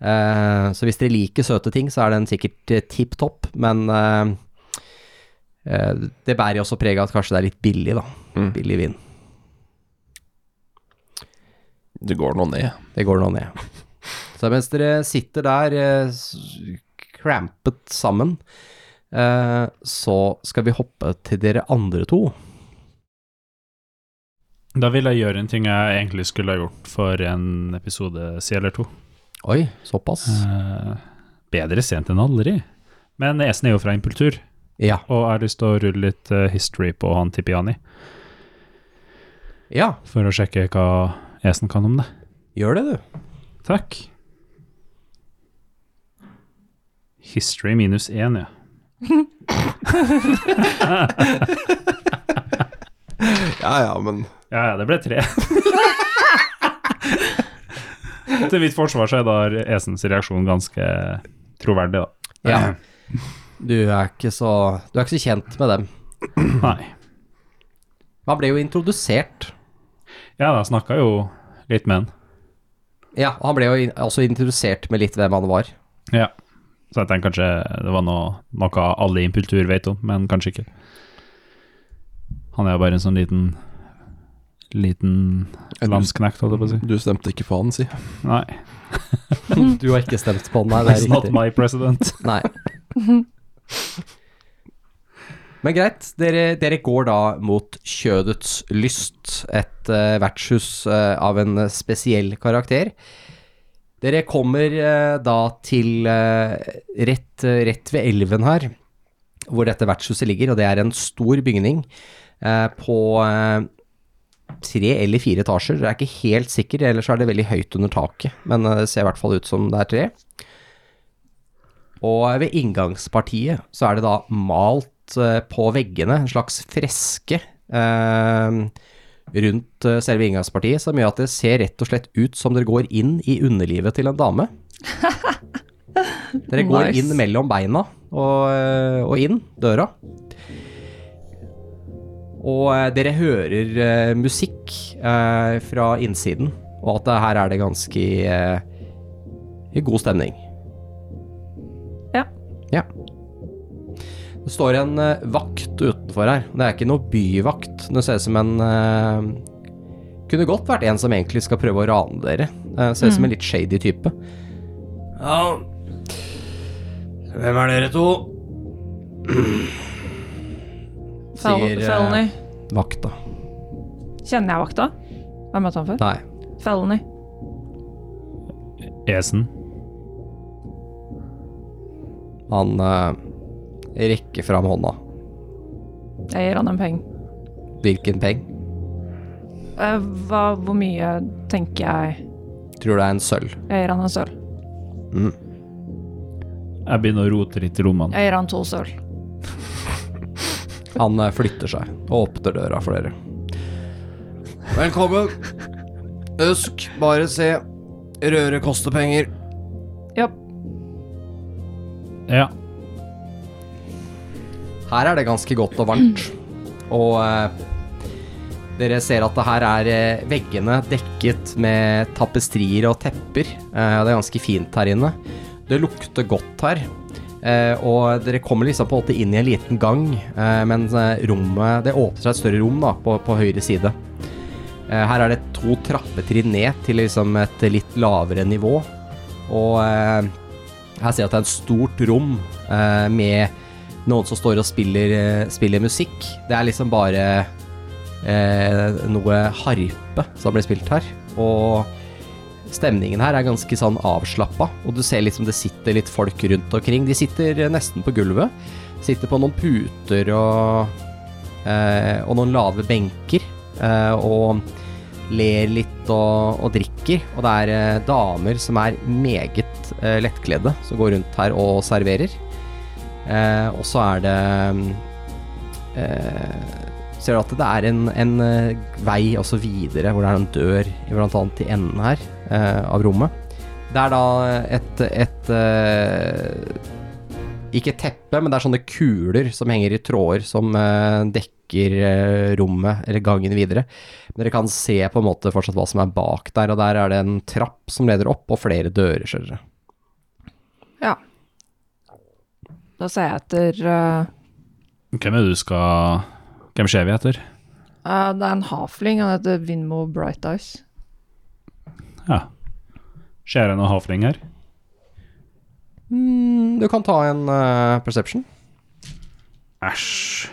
S2: Uh, så hvis dere liker søte ting, så er den sikkert eh, tipp topp, men uh, uh, det bærer jo også preg av at kanskje det er litt billig, da.
S4: Mm.
S2: Billig vin.
S4: Det går nå ned.
S2: Det går nå ned. Så mens dere sitter der krampet sammen, så skal vi hoppe til dere andre to.
S3: Da vil jeg gjøre en ting jeg egentlig skulle ha gjort for en episode siden eller to.
S2: Oi, såpass.
S3: Eh, bedre sent enn aldri. Men Esen er jo fra Impultur,
S2: Ja.
S3: og jeg har lyst til å rulle litt eh, history på han Tipiani,
S2: Ja,
S3: for å sjekke hva Esen kan om det.
S2: gjør det, du.
S3: Takk. History minus én, ja.
S4: Ja ja, men
S3: Ja, ja, det ble tre. Til mitt forsvar så er da Esens reaksjon ganske troverdig, da.
S2: Ja. Du er ikke så Du er ikke så kjent med dem.
S3: Nei.
S2: Han ble jo introdusert.
S3: Ja, da snakka jo litt med han.
S2: Ja, han ble jo også introdusert med litt hvem han var.
S3: Ja. Så jeg tenker kanskje det var noe, noe alle i Impultur vet om, men kanskje ikke. Han er jo bare en sånn liten Liten landsknekt, holdt jeg på å si.
S4: du stemte ikke på han, si.
S3: Nei,
S2: Du har ikke stemt på han, nei, det
S3: it's
S2: er
S3: not
S2: riktig.
S3: my president.
S2: Nei. Men greit, dere, dere går da mot Kjødets lyst, et uh, vertshus uh, av en spesiell karakter. Dere kommer uh, da til eh, rett, rett ved elven her, hvor dette vertshuset ligger, og det er en stor bygning eh, på eh, tre eller fire etasjer. Jeg er ikke helt sikker, ellers er det veldig høyt under taket, men eh, det ser i hvert fall ut som det er tre. Og ved inngangspartiet så er det da malt eh, på veggene en slags freske eh, rundt eh, selve inngangspartiet, som gjør at det ser rett og slett ut som dere går inn i underlivet til en dame. Dere går
S5: Nice.
S2: inn mellom beina og, eh, og inn døra. Og eh, dere hører eh, musikk eh, fra innsiden, og at her er det ganske i god stemning.
S5: Ja.
S2: Ja. Det står en vakt utenfor her. Det er ikke noe byvakt. Det ser ut som en Kunne godt vært en som egentlig skal prøve å rane dere. Det ser ut som en litt shady type. Ja Hvem er dere to? Sier, eh,
S5: Felony.
S2: Vakta.
S5: Kjenner jeg vakta? Har jeg møtt han før?
S2: Nei.
S5: Felony.
S3: Esen.
S2: Han eh, rekker fram hånda.
S5: Jeg gir han en penge.
S2: Hvilken peng?
S5: Eh, hva, hvor mye tenker jeg
S2: Tror det er en sølv.
S5: Jeg gir han en sølv.
S2: Mm.
S3: Jeg begynner å rote litt i lommene.
S5: Jeg gir han to sølv.
S2: Han eh, flytter seg og åpner døra for dere. Velkommen. Husk, bare se. Røre koster penger.
S5: Ja.
S3: Ja.
S2: Her er det ganske godt og varmt. Og eh, dere ser at det her er eh, veggene dekket med tapestrier og tepper. Eh, det er ganske fint her inne. Det lukter godt her. Eh, og dere kommer liksom på en måte inn i en liten gang, eh, men eh, rommet Det åpner seg et større rom da, på, på høyre side. Eh, her er det to trappetrinn ned til liksom et litt lavere nivå. Og eh, her ser jeg at det er et stort rom eh, med noen som står og spiller, spiller musikk. Det er liksom bare noe harpe som blir spilt her. Og stemningen her er ganske sånn avslappa, og du ser liksom det sitter litt folk rundt omkring. De sitter eh, nesten på gulvet. Sitter på noen puter og, eh, og noen lave benker. Eh, og ler litt og, og drikker. Og det er eh, damer som er meget eh, lettkledde, som går rundt her og serverer. Eh, og så er det ser du at det er en, en vei også videre, hvor det er en dør blant annet i enden her av rommet. Det er da et, et eh, Ikke teppe, men det er sånne kuler som henger i tråder som eh, dekker eh, rommet, eller gangen videre. Men dere kan se på en måte fortsatt hva som er bak der, og der er det en trapp som leder opp, og flere dører, ser dere.
S5: Ja. Da ser jeg etter uh...
S3: Hvem er det du skal Hvem ser vi etter?
S5: Uh, Det er en hafling, han heter Vinmo Bright Eyes.
S3: Ja. Ser jeg noe havring her?
S2: Mm, du kan ta en uh, perception.
S3: Æsj.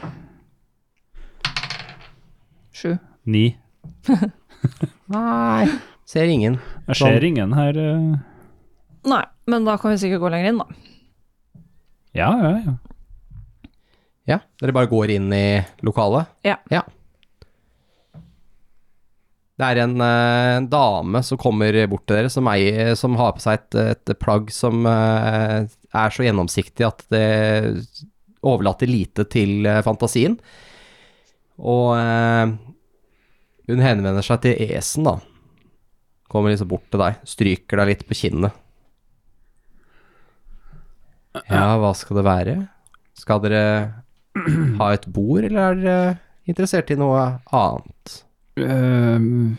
S5: Sju.
S3: Ni.
S2: Nei. Ser ingen.
S3: Jeg ser ingen her. eh.
S5: Nei, men da kan vi sikkert gå lenger inn, da.
S3: Ja, ja, ja.
S2: Ja, dere bare går inn i lokalet?
S5: Ja. Ja.
S2: Det er en, eh, en dame som kommer bort til dere, som, er, som har på seg et, et plagg som eh, er så gjennomsiktig at det overlater lite til eh, fantasien. Og hun henvender seg til Esen, da. Kommer liksom bort til deg, stryker deg litt på kinnet. Ja, hva skal det være? Skal dere ha et bord, eller er dere interessert i noe annet?
S3: Ehm,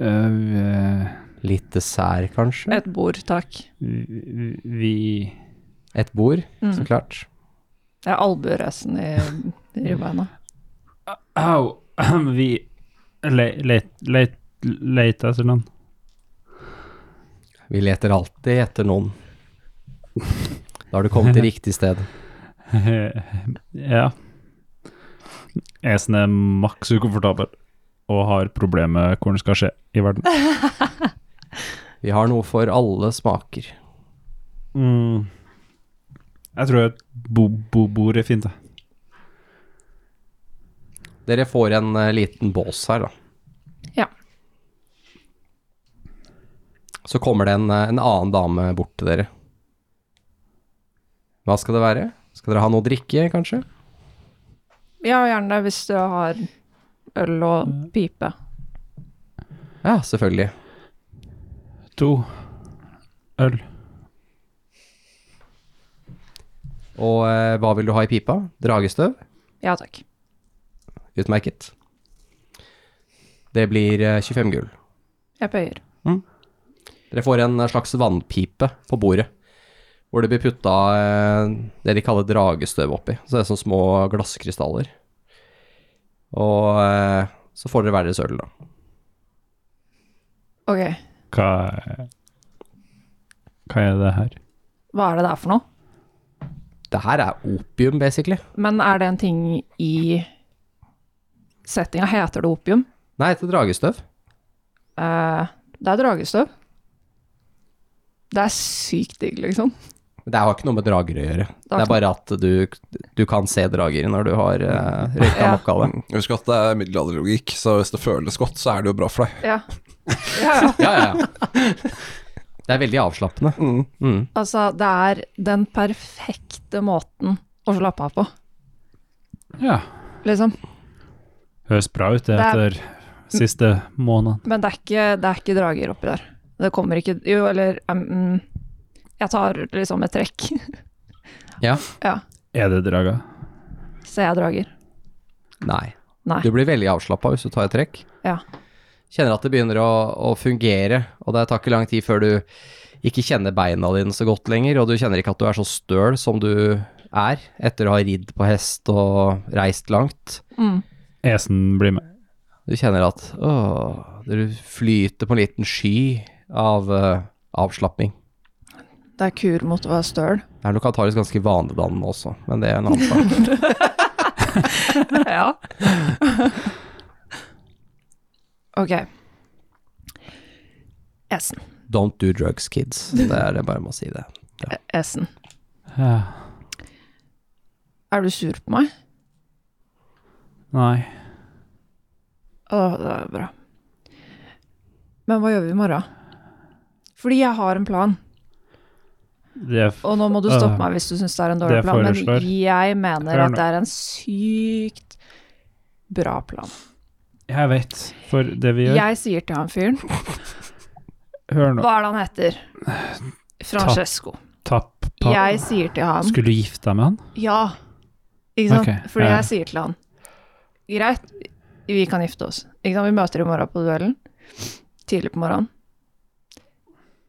S3: uh,
S2: Litt dessert, kanskje?
S5: Et bord, takk.
S3: vi,
S2: Et bord,
S5: Mm.
S2: så klart.
S5: Det er albuerøsten i, ribbeina.
S3: Au! Vi le- let- let- leter etter noen.
S2: Vi leter alltid etter noen. Da har du kommet til riktig sted.
S3: ja. Esen er maks ukomfortabel og har problemer med hvor den skal skje i verden.
S2: Vi har noe for alle smaker.
S3: Mm. Jeg tror et bo bo bord er fint, det.
S2: Dere får en uh, liten bås her, da.
S5: Ja.
S2: Så kommer det en, eh, en annen dame bort til dere. Hva skal det være? Skal dere ha noe å drikke, kanskje?
S5: Ja, gjerne hvis du har øl og pipe.
S2: Ja, selvfølgelig.
S3: To øl.
S2: Og eh, hva vil du ha i pipa? Dragestøv?
S5: Ja takk.
S2: Utmerket. Det blir eh, 25 gull.
S5: Jeg pøyer.
S2: Dere får en slags vannpipe på bordet, hvor det blir putta eh, det de kaller dragestøv oppi. Så det er sånne små glasskrystaller. Og eh, så får dere hver deres øl, da.
S5: Ok,
S3: Hva Hva er det her?
S5: hva er det der for noe?
S2: Det her er opium, basically.
S5: Men er det en ting i settinga? Heter det opium?
S2: Nei, det heter dragestøv.
S5: Eh, det er dragestøv. Det er sykt digg, liksom.
S2: Men det har ikke noe med drager å gjøre.
S5: Det
S2: er bare at du, du kan se drager når du har uh, røyka
S5: Ja.
S2: nok av det.
S4: Husk at det er middelalderlogikk, så hvis det føles godt, så er det jo bra for deg.
S5: Ja. ja, ja.
S2: Ja, ja. Det er veldig avslappende.
S4: Mm.
S2: Mm.
S5: Altså, det er den perfekte måten å slappe av på,
S3: Ja.
S5: liksom.
S3: Høres bra ut, det,
S5: Det er-
S3: etter siste måneden.
S5: Men det er ikke, det er ikke drager oppi der. Det kommer ikke Jo, eller um, Jeg tar liksom et trekk.
S2: Ja.
S5: Ja.
S3: Er det draga?
S5: Ser jeg drager?
S2: Nei.
S5: Nei.
S2: Du blir veldig avslappa hvis du tar et trekk.
S5: Ja.
S2: Kjenner at det begynner å, å fungere, og det tar ikke lang tid før du ikke kjenner beina dine så godt lenger, og du kjenner ikke at du er så støl som du er etter å ha ridd på hest og reist langt.
S5: Mm.
S3: Esen blir med.
S2: Du kjenner at åh, du flyter på en liten sky av uh, avslapping.
S5: Det er kur mot å være støl.
S2: Det er nok antakeligvis ganske vanedannende også, men det er en annen sak.
S5: ja. ok. Esen.
S2: Don't do drugs, kids. Det er det bare må si det.
S5: Esen.
S3: Ja.
S5: Er du sur på meg?
S3: Nei.
S5: Å, det er bra. Men hva gjør vi i morgen? Fordi jeg har en plan. Og nå må du stoppe
S3: Øh.
S5: meg hvis du syns det er en dårlig plan, men jeg mener at det er en sykt bra plan.
S3: jeg vet, for det vi gjør
S5: Jeg sier til han fyren
S3: Hør nå.
S5: Hva er det han heter? Francesco.
S3: Tapp tapp,
S5: Jeg sier til han
S3: Skulle du gifte deg med han?
S5: Ja. Ikke sant?
S3: Okay,
S5: Fordi jeg sier til han Greit, vi kan gifte oss. Ikke sant? Vi møter i morgen på duellen. Tidlig på morgenen.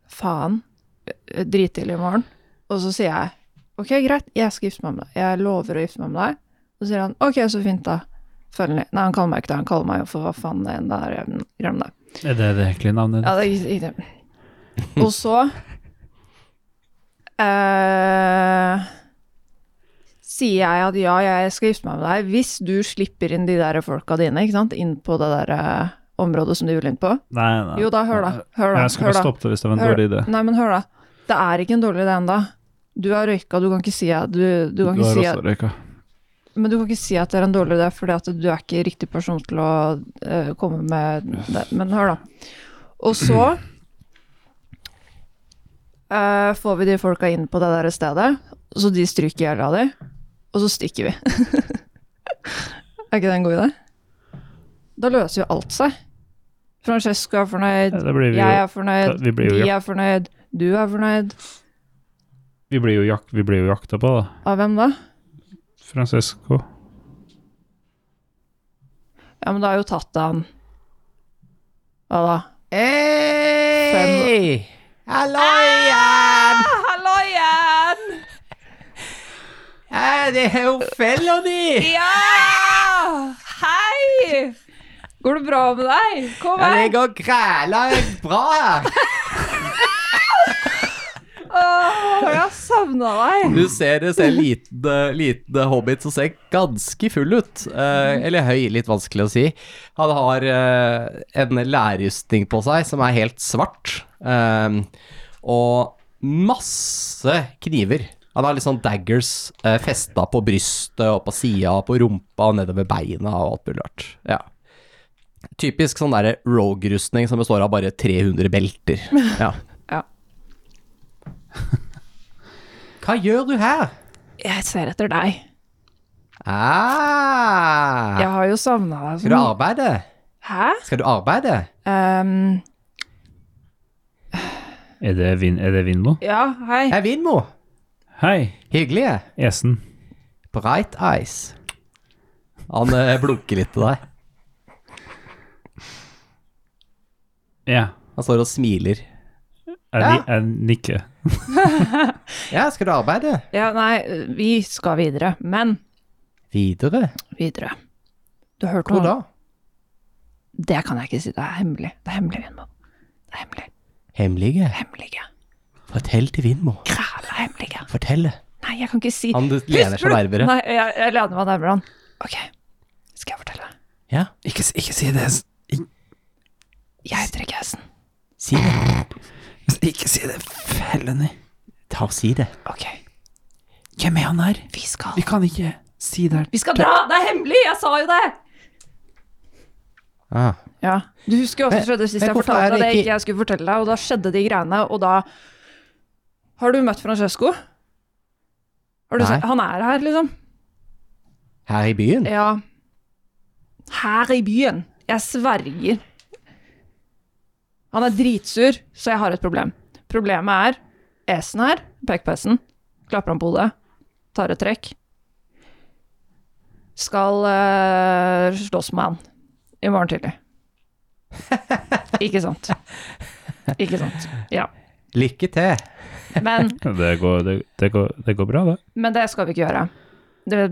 S5: Faen. Drittidlig i morgen. Og så sier jeg ok, greit, jeg skal gifte meg med deg. Jeg lover å gifte meg med deg. Og Så sier han ok, så fint, da. Følgelig. Nei, han kaller meg ikke det. Han kaller meg jo for hva faen det enn det er. Glem det.
S3: Er det det egentlige navnet?
S5: Ja, det er ikke. Og så eh, sier jeg at ja, jeg skal gifte meg med deg hvis du slipper inn de der folka dine, ikke sant, inn på det der eh, området som du vil inn på.
S3: Nei, nei.
S5: Jo da, hør da. Hør da.
S3: Jeg skal
S5: hør
S3: bare
S5: da.
S3: stoppe det hvis det var en dårlig idé.
S5: Nei, men hør da. Det er ikke en dårlig idé ennå. Du har røyka, du kan ikke si at du, du kan
S3: Du
S5: ikke
S3: har
S5: si
S3: også
S5: at,
S3: røyka.
S5: Men du kan ikke si at det er en dårlig idé, fordi at du er ikke riktig person til å uh, komme med det. Men hør, da. Og så uh, får vi de folka inn på det der stedet, så de stryker i hjel av de, og så stikker vi. er ikke det en god idé? Da løser jo alt seg. Francesco er fornøyd,
S3: Ja,
S5: jeg er fornøyd,
S3: vi vi jo
S5: de er fornøyd, du er fornøyd.
S3: Vi blir jo, jak vi blir jo jakta på, da.
S5: Av hvem da?
S3: Francesco.
S5: Ja, men da har jo tatt han Hva da?
S2: Hei! Hallo igjen!
S5: Hallo igjen!
S2: Det er jo fella di!
S5: Ja! Hei! Går det bra med deg? Kom
S2: Ja, det går græla bra her.
S5: Åh, jeg har savna deg.
S2: Du ser, det ser liten, liten hobbit som ser ganske full ut. Eh, eller høy, litt vanskelig å si. Han har eh, en lærrustning på seg som er helt svart. eh, og masse kniver. Han har litt sånn daggers eh, festa på brystet og på sida, på rumpa og nedover beina og alt mulig rart. Ja. Typisk sånn derre rogue-rustning som består av bare 300 belter. Ja. Hva gjør du her?
S5: Jeg ser etter deg.
S2: Ah,
S5: Jeg har jo savna deg.
S2: Skal du arbeide?
S5: Hæ?
S2: Skal du arbeide?
S5: Um.
S3: Er det, vin er det Vinmo?
S5: ja, hei.
S2: Hei, Vinmo.
S3: Hei,
S2: Hyggelig.
S3: Esen.
S2: Bright eyes. Han eh, blunker litt til deg.
S3: Ja,
S2: Han står og smiler.
S3: Jeg,
S2: Ja.
S3: jeg nikker.
S2: Ja, skal du arbeide?
S5: Ja, nei, vi skal videre. Men
S2: Videre?
S5: videre. Du har hørt
S2: Hvor
S5: noe?
S2: da?
S5: Det kan jeg ikke si. Det er hemmelig. Det er hemmelig, Vindmo. Det er hemmelig.
S2: Hemmelige?
S5: Hemmelige.
S2: Fortell til Vindmo.
S5: Kræla hemmelige.
S2: Fortell.
S5: Nei, jeg kan ikke si
S2: Han lener seg nærmere.
S5: Nei, jeg, jeg lener meg nærmere han. Ok, skal jeg fortelle?
S2: Ja,
S3: Ikke, ikke si det.
S5: Jeg heter ikke Hesten.
S2: si det.
S3: Ikke si det. Fellene.
S2: Ta og si det.
S5: Ok,
S3: Hvem er han her?
S5: vi skal
S3: Vi kan ikke si det.
S5: Vi skal dra! Det er hemmelig! Jeg sa jo det!
S2: Ah.
S5: Ja, Du husker jo hva som skjedde sist
S2: men
S5: jeg
S2: hvorfor er
S5: fortalte deg
S2: det
S5: det
S2: ikke-
S5: ikke jeg skulle fortelle deg, og da skjedde de greiene, og da Har du møtt Francesco? Har du
S2: Nei.
S5: sett? Han er her, liksom.
S2: Her i byen?
S5: Ja. Her i byen. Jeg sverger. Han er dritsur, så jeg har et problem. Problemet er Esen her, peker på Esen, klapper han på hodet, tar et trekk. Skal uh, slåss med han i morgen tidlig. Ikke sant. Ikke sant. Ja.
S2: Lykke til.
S5: Men,
S3: Det går, det, det går, det går bra, det.
S5: men det skal vi ikke gjøre.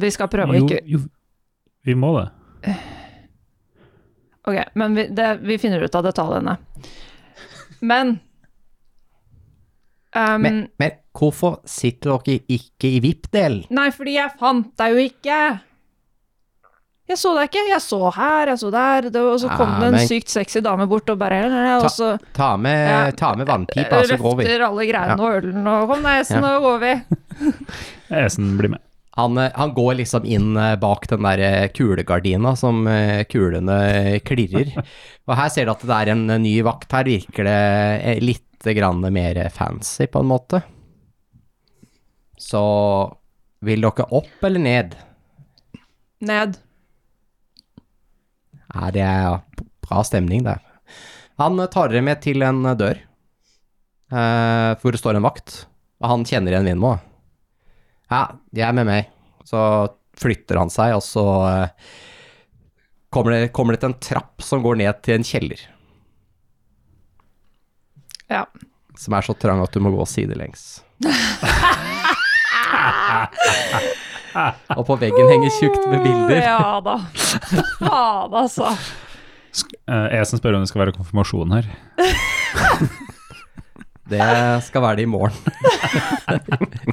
S5: Vi skal prøve å ikke
S3: jo, vi må det.
S5: Ok, men vi, det, vi finner ut av detaljene. Men um,
S2: Men, men hvorfor sitter dere ikke i VIP-delen?
S5: Nei, fordi jeg fant deg jo ikke. Jeg så deg ikke. Jeg så her, jeg så der, det, og så kom
S2: Ja,
S5: det en
S2: men-
S5: sykt sexy dame bort og bare Og
S2: Ta-
S5: så
S2: Ta med,
S5: Ja.
S2: ta med vannpipa, så går vi.
S5: løfter alle greiene og ølen og Kom deg, Esen, nå går vi.
S3: Esen blir med.
S2: Han, eh, han går liksom inn eh, bak den der eh, kulegardina som kulene klirrer. Og her ser du at det er en ny vakt. Her virker det litt grann mer fancy, på en måte. Så vil dere opp eller ned?
S5: Ned.
S2: Ja, det er bra stemning det. Han tar dere med til en dør, eh, hvor det står en vakt. Og han kjenner igjen Vindmo. Ja, de er med meg. Så flytter han seg, og så eh, kommer, det, kommer det til en trapp som går ned til en kjeller.
S5: Ja.
S2: Som er så trang at du må gå sidelengs. og på veggen henger tjukt med bilder.
S5: Ja da. Faen, altså.
S3: Jeg som spør om det skal være konfirmasjon her.
S2: Det skal være det i morgen.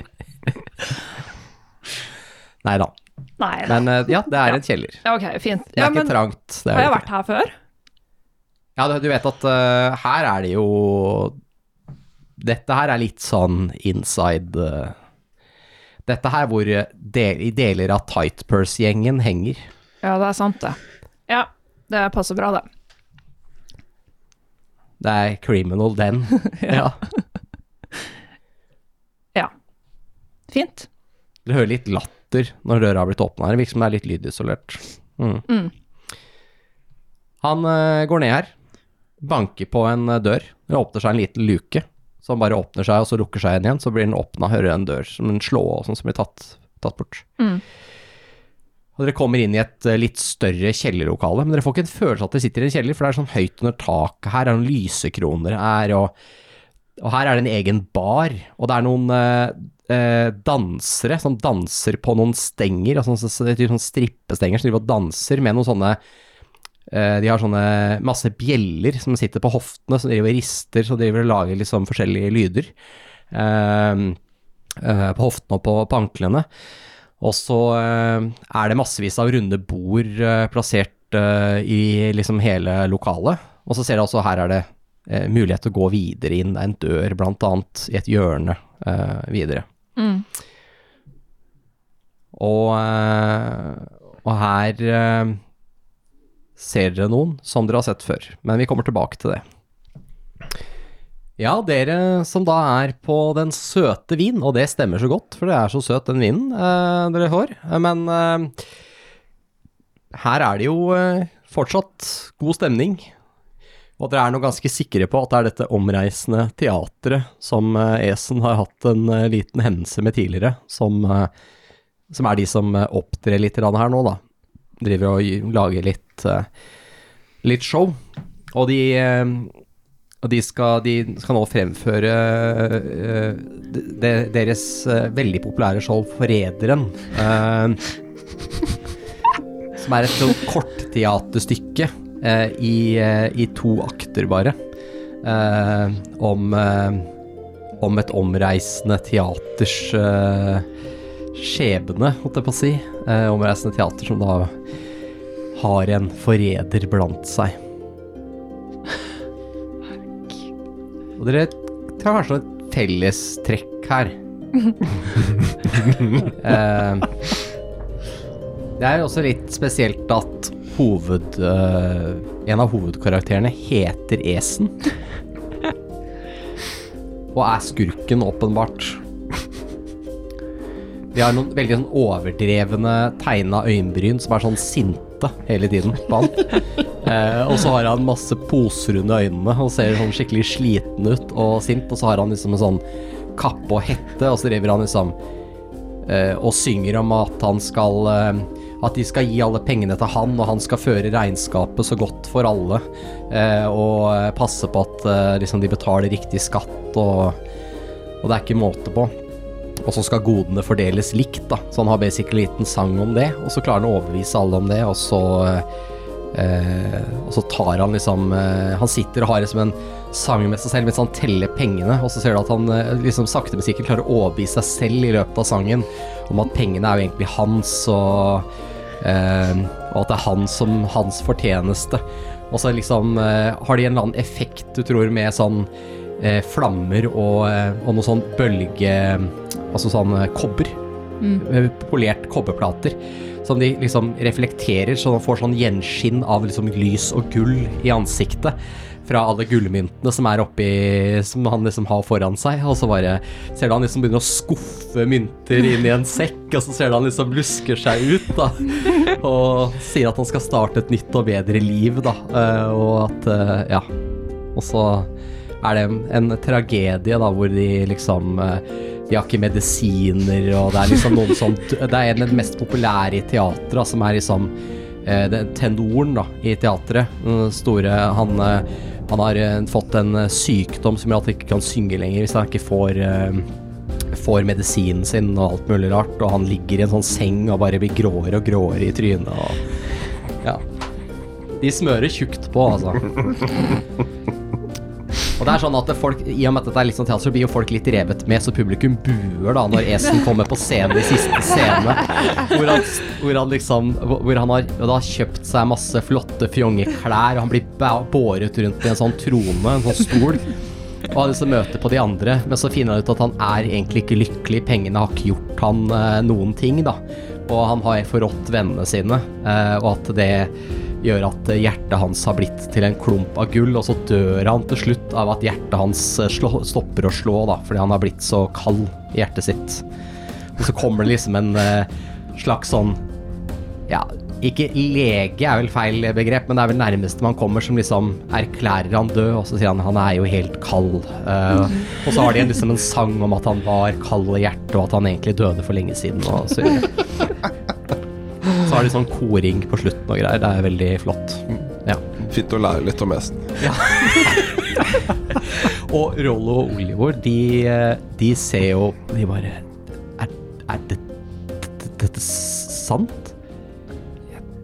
S2: Nei da. Men eh, ja, det er en kjeller.
S5: Ja, ok, fint.
S2: Det er
S5: Ja,
S2: ikke
S5: men
S2: trangt. Det er
S5: har jeg
S2: det
S5: vært her før?
S2: Ja, du, du vet at eh, her er det jo Dette her er litt sånn inside eh, Dette her hvor eh, del, i deler av Tightpurse-gjengen henger.
S5: Ja, det er sant, det. Ja, det passer bra, det.
S2: Det er criminal den. ja.
S5: Fint.
S2: Du hører litt latter når døra har blitt åpna her. Virker som det er litt lydisolert. Mm.
S5: Mm.
S2: Han eh, går ned her, banker på en eh, dør. Det åpner seg en liten luke, som bare åpner seg og så lukker seg igjen igjen. Så blir den åpna, hører en dør som en slå og sånn som blir tatt, tatt bort.
S5: Mm.
S2: Og dere kommer inn i et eh, litt større kjellerlokale, men dere får ikke en følelse av at dere sitter i en kjeller, for det er sånn høyt under taket. Her er noen lysekroner her, og, og her er det en egen bar, og det er noen eh, eh, dansere som danser på noen stenger, altså sånn, så, typ sånn strippestenger som driver og danser med noen sånne eh, De har sånne masse bjeller som sitter på hoftene, som driver og rister, så driver og lager liksom forskjellige lyder. Eh, eh, på hoftene og på, på anklene. Og så er det massevis av runde bord plassert i liksom hele lokalet. Og så ser du også her er det mulighet til å gå videre inn. Det er en dør blant annet i et hjørne eh, videre.
S5: Mm.
S2: Og, eh, og her eh, ser dere noen som dere har sett før, men vi kommer tilbake til det. Ja, dere som da er på den søte vin, og det stemmer så godt, for det er så søt den vinen eh, dere får, men eh, her er det jo eh, fortsatt god stemning. Og dere er nå ganske sikre på at det er dette omreisende teatret som eh, Esen har hatt en eh, liten hendelse med tidligere, som, eh, som er de som opptrer litt her nå, da. Driver og lager litt, litt show. Og de, de, skal, de skal nå fremføre de, de- deres veldig populære show Forræderen. som er et sånt kortteaterstykke i, eh, i to akter, bare. Eh, om, eh, om et omreisende teaters eh, skjebne, holdt jeg på å si. Eh, omreisende teater som da har en forræder blant seg. Og dere har kanskje et fellestrekk her. eh, det er jo også litt spesielt at hoved, Uh, en av hovedkarakterene heter Esen. Og er skurken, åpenbart. De har noen veldig sånn overdrevne tegna øyenbryn som er sånn sinte hele tiden på han. Eh, og så har han masse poser under øynene og ser sånn skikkelig sliten ut og sint. Og så har han liksom en sånn kappe og hette, og så driver han liksom eh, og synger om at han skal At de skal gi alle pengene til han, og han skal føre regnskapet så godt for alle. eh, og eh, passe på at eh, liksom de betaler riktig skatt, og, og det er ikke måte på. Og så skal godene fordeles likt, da. Så han har basically en liten sang om det, og så klarer han å overbevise alle om det, og så eh, Og så tar han liksom eh, Han sitter og har liksom en sang med seg selv mens han teller pengene, og så ser du at han eh, liksom sakte, men sikkert klarer å overbevise seg selv i løpet av sangen om at pengene er jo egentlig hans, og, eh, og at det er han som hans fortjeneste. Og så liksom eh, har de en eller annen effekt, du tror, med sånn eh, flammer og, eh, og noe sånn bølge Altså sånn eh, kobber. Mm. Polert kobberplater. Som de liksom reflekterer, så man får sånn gjenskinn av liksom lys og gull i ansiktet. Fra alle gullmyntene som er oppi Som han liksom har foran seg. Og så bare ser du han liksom begynner å skuffe mynter inn i en sekk, og så ser du han liksom lusker seg ut, da. Og sier at han skal starte et nytt og bedre liv, da. Eh, og at eh, Ja. Og så er det en tragedie, da, hvor de liksom eh, De har ikke medisiner, og det er liksom noen som Det er en av de mest populære i teatret, som er liksom eh, tenoren da, i teatret. Den store Han, eh, han har eh, fått en eh, sykdom som gjør at han ikke kan synge lenger hvis han ikke får eh, Får medisinen sin og alt mulig rart, og han ligger i en sånn seng og bare blir gråere og gråere i trynet og Ja. De smører tjukt på, altså. Og det er sånn at folk, I og med at dette er litt sånn teater, så blir jo folk litt revet med, så publikum buer da når Esen kommer på scenen i siste scene. Hvor han, hvor han liksom Hvor han har, da kjøpt seg masse flotte fjongeklær, og han blir båret rundt i en sånn trone, en sånn stol. Og har liksom møte på de andre, men så finner han ut at han er egentlig ikke lykkelig. Pengene har ikke gjort han eh, noen ting, da. Og han har forrådt vennene sine, eh, og at det gjør at hjertet hans har blitt til en klump av gull, og så dør han til slutt av at hjertet hans eh, stopper å slå, da, fordi han har blitt så kald i hjertet sitt. Og så kommer det liksom en eh, slags sånn Ja, ikke lege er vel feil begrep, men det er vel nærmeste man kommer som liksom erklærer han død, og så sier han han er jo helt kald. Uh, og så har de liksom en sang om at han var kald i hjertet, og at han egentlig døde for lenge siden. Og så, så har de sånn koring på slutten og greier. Det er veldig flott. Ja.
S4: Fint å lære litt om hesten.
S2: Og Rollo og Olivor, de, de ser jo De bare Er, er det, det, dette sant?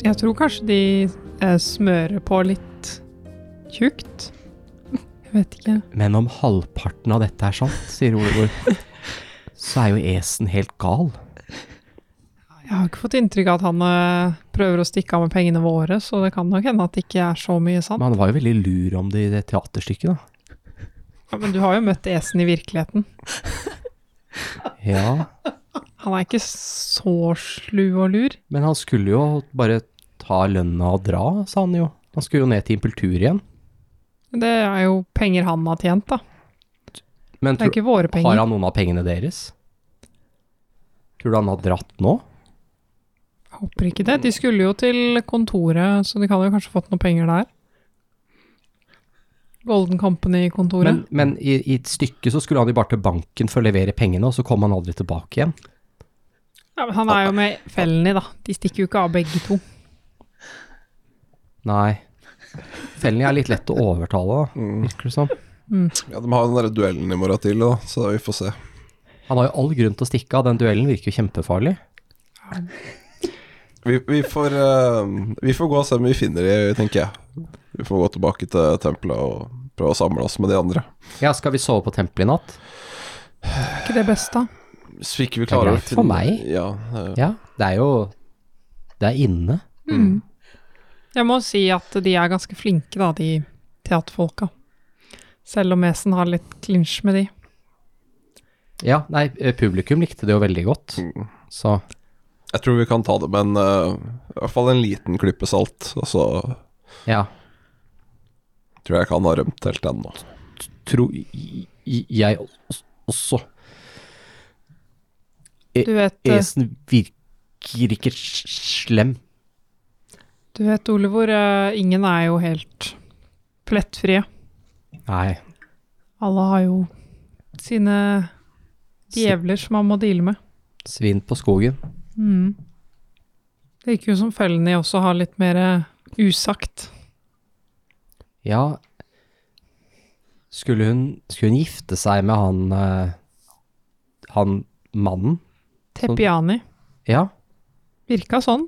S6: Jeg tror kanskje de eh, smører på litt tjukt. Jeg vet ikke.
S2: Men om halvparten av dette er sant, sier Olivor, så er jo Esen helt gal.
S6: Har ikke fått inntrykk av at han eh, prøver å stikke av med pengene våre, så det kan nok hende at det ikke er så mye sant.
S2: Men han var jo veldig lur om det i det teaterstykket, da.
S6: Ja, men du har jo møtt Esen i virkeligheten.
S2: Ja,
S6: Han er ikke så slu og lur.
S2: men han skulle jo bare ta lønna og dra, sa han jo. Han skulle jo ned til Impultur igjen.
S6: Det er jo penger han har tjent, da.
S2: Men
S6: Det er ikke våre
S2: har han noen av pengene deres? Tror du han har dratt nå?
S6: Håper ikke det. De skulle jo til kontoret, så de kan jo kanskje fått noen penger der. Golden Company-kontoret.
S2: Men, men i, i et stykke så skulle han jo bare til banken for å levere pengene, og så kom han aldri tilbake igjen.
S6: Ja, men han er jo med Felny, da. De stikker jo ikke av begge to.
S2: Nei. Felny er litt lett å overtale, da,
S4: Mm.
S2: virker det som.
S4: Ja, De har den der duellen i morgen til, da, så vi får se.
S2: Han har jo all grunn til å stikke av, den duellen virker jo kjempefarlig.
S4: Vi, vi, får, uh, vi får gå og se om vi finner de, tenker jeg. Vi får gå tilbake til tempelet og prøve å samle oss med de andre.
S2: Ja, skal vi sove på tempelet i natt?
S6: Er ikke det beste, da?
S4: Hvis vi ikke vi
S2: Det er
S4: klarer å
S2: greit for meg.
S4: Ja, eh,
S2: Ja, det er jo Det er inne.
S6: Mm. Jeg må si at de er ganske flinke, da, de teaterfolka. Selv om Esen har litt klinsj med de.
S2: Ja, nei, eh, publikum likte det jo veldig godt,
S4: mm.
S2: så
S4: Jeg tror vi kan ta det med en uh, I hvert fall en liten klype salt, og så
S2: ja.
S4: tror jeg ikke han har rømt helt ennå.
S2: Tror jeg også- også
S6: Du vet, eh,
S2: Esen virker ikke slem.
S6: du vet Olivor, eh, ingen er jo helt plettfrie.
S2: Nei.
S6: Alle har jo sine djevler som man må deale med.
S2: Svin på skogen.
S6: Mm. Det gikk jo som følgende også har litt mer usagt.
S2: Ja Skulle hun, skulle hun gifte seg med han eh, Han mannen?
S6: Tepiani.
S2: Ja.
S6: Virka sånn.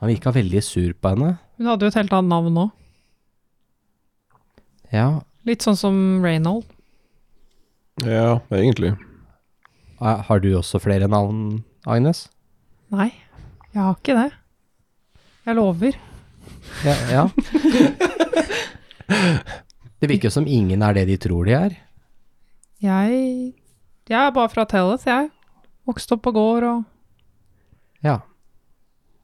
S2: Han virka veldig sur på henne.
S6: Hun hadde jo et helt annet navn òg.
S2: Ja.
S6: Litt sånn som Reynold.
S4: Ja, egentlig.
S2: Eh, Har du også flere navn, Agnes?
S6: Nei, jeg har ikke det. Jeg lover.
S2: Ja. ja. Det virker som ingen er det de tror de er.
S6: Jeg Jeg er bare fra Telles, jeg. Vokste opp på gård og
S2: Ja.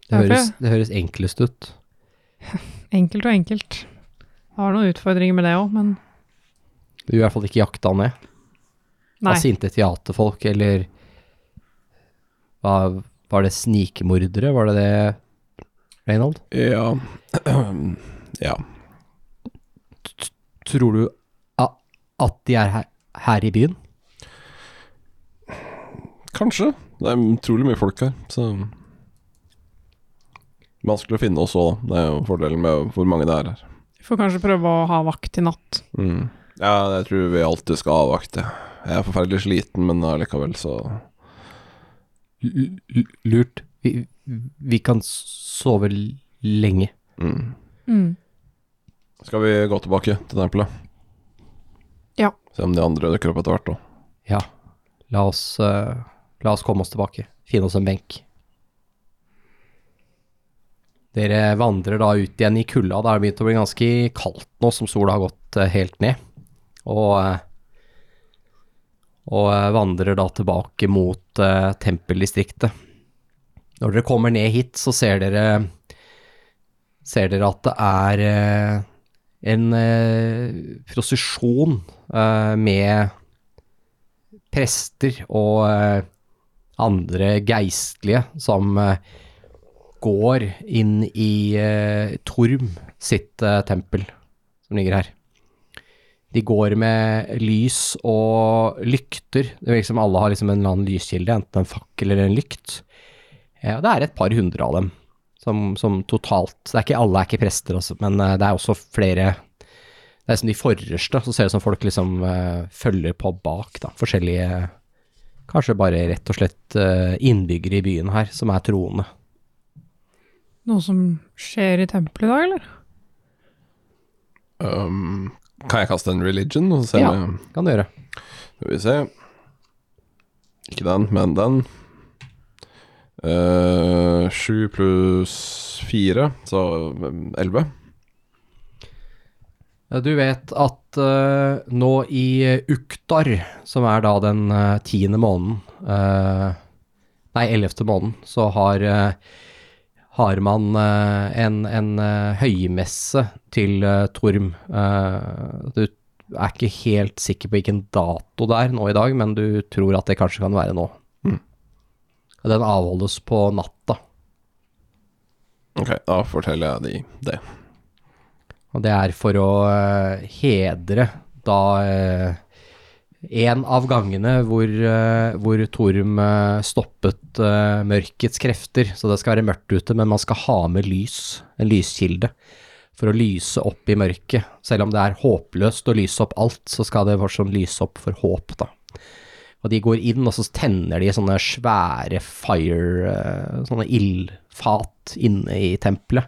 S2: Det høres, det høres enklest ut.
S6: Enkelt og enkelt. Jeg Har noen utfordringer med det òg, men
S2: Du er i hvert fall ikke jakta ned.
S6: nei.
S2: Av sinte teaterfolk, eller hva, Var det snikmordere, var det det, Reynold?
S4: Ja Ja.
S2: Tror du at de er her, her i byen?
S4: Kanskje. Det er utrolig mye folk her, så Vanskelig å finne oss òg. Det er jo fordelen med hvor mange det er her.
S6: Vi får kanskje prøve å ha vakt i natt.
S4: Mm. Ja, jeg tror vi alltid skal ha vakt. Jeg er forferdelig sliten, men allikevel så
S2: lurt. Vi, vi kan sove lenge.
S4: mm.
S6: Mm.
S4: Skal vi gå tilbake til tempelet?
S6: Ja.
S4: Se om de andre dukker opp etter hvert da.
S2: Ja, la oss, uh, la oss komme oss tilbake. Finne oss en benk. Dere vandrer da ut igjen i kulda. Det har begynt å bli ganske kaldt nå som sola har gått uh, helt ned. Og, eh, og eh, vandrer da tilbake mot eh, tempeldistriktet. Når dere kommer ned hit, så ser dere ser dere at det er eh, en eh, prosesjon med prester og andre geistlige som går inn i Torm sitt tempel, som ligger her. De går med lys og lykter. Det virker som alle har liksom en eller annen lyskilde, enten en fakkel eller en lykt. Ja, det er et par hundre av dem, som, som totalt det er ikke, Alle er ikke prester, også, men eh, det er også flere det er som de forreste, så ser det ut som folk liksom uh, følger på bak, da. Forskjellige Kanskje bare rett og slett uh, innbyggere i byen her, som er troende.
S6: Noe som skjer i tempelet i dag, eller?
S4: Um, kan jeg kaste en religion?
S2: Ja.
S4: det
S2: Kan du gjøre.
S4: Skal vi se. Ikke den, men den. Sju uh, pluss fire, så um, elleve.
S2: Du vet at uh, nå i Uktar, som er da den eh, tiende måneden uh, Nei, ellevte måneden, så har, eh, har man eh, en, en eh, høymesse til eh, Torm. Du er ikke helt sikker på hvilken dato det er nå i dag, men du tror at det kanskje kan være nå.
S4: Mm.
S2: Den avholdes på natta.
S4: Ok, da forteller jeg de det.
S2: Og det er for å hedre da en av gangene hvor, eh, hvor Torm eh, stoppet eh, mørkets krefter. Så det skal være mørkt ute, men man skal ha med lys, en lyskilde, for å lyse opp i mørket. Selv om det er håpløst å lyse opp alt, så skal det fortsatt lyse opp for håp, da. Og de går inn, og så tenner de sånne svære fire, sånne ildfat inne i tempelet.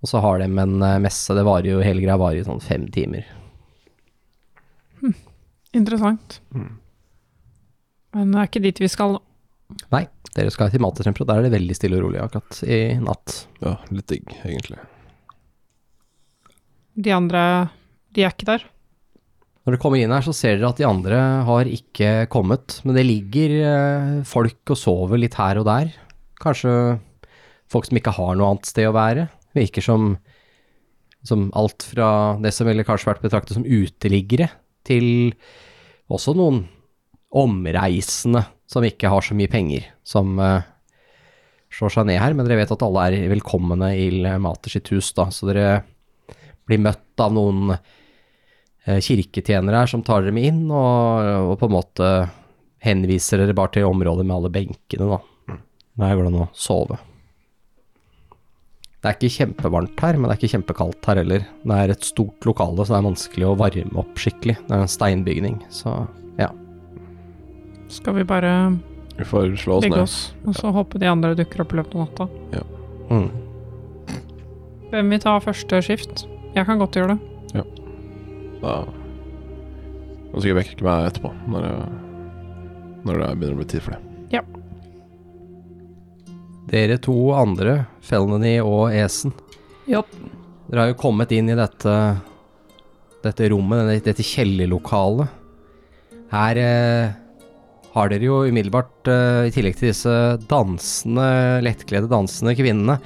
S2: Og så har de en messe, det varer jo, hele greia varer i sånn fem timer.
S6: Interessant.
S2: Mm.
S6: Men det er ikke dit vi skal.
S2: Nei, dere skal til Matetempelet, der er det veldig stille og rolig akkurat i natt.
S4: Ja, litt digg, egentlig.
S6: De andre, de er ikke der.
S2: Når dere kommer inn her, så ser dere at de andre har ikke kommet, men det ligger eh, folk og sover litt her og der. Kanskje folk som ikke har noe annet sted å være. Virker som, som alt fra det som ville kanskje vært betraktet som uteliggere, til også noen omreisende som ikke har så mye penger, som uh, slår seg ned her. Men dere vet at alle er velkomne i Mater sitt hus, da, så dere blir møtt av noen uh, kirketjenere her som tar dere med inn, og, og på en måte henviser dere bare til området med alle benkene, da. Der går det an å sove. Det er ikke kjempevarmt her, men det er ikke kjempekaldt her heller. Det er et stort lokale, så det er vanskelig å varme opp skikkelig. Det er en steinbygning, så ja.
S6: Skal vi bare
S4: Vi får slå oss
S6: legge
S4: ned.
S6: oss, og så håpe de andre dukker opp i løpet av natta.
S2: Mm.
S6: Hvem vil ta første skift? Jeg kan godt gjøre det. Ja.
S4: Da kan du sikkert vekke meg etterpå, når, jeg, når det begynner å bli tid for det.
S2: Dere to andre, Felony og Esen,
S5: Jopp.
S2: dere har jo kommet inn i dette, dette rommet, dette, kjellerlokalet. Her eh, har dere jo umiddelbart, eh, i tillegg til disse dansende, lettkledde dansende kvinnene,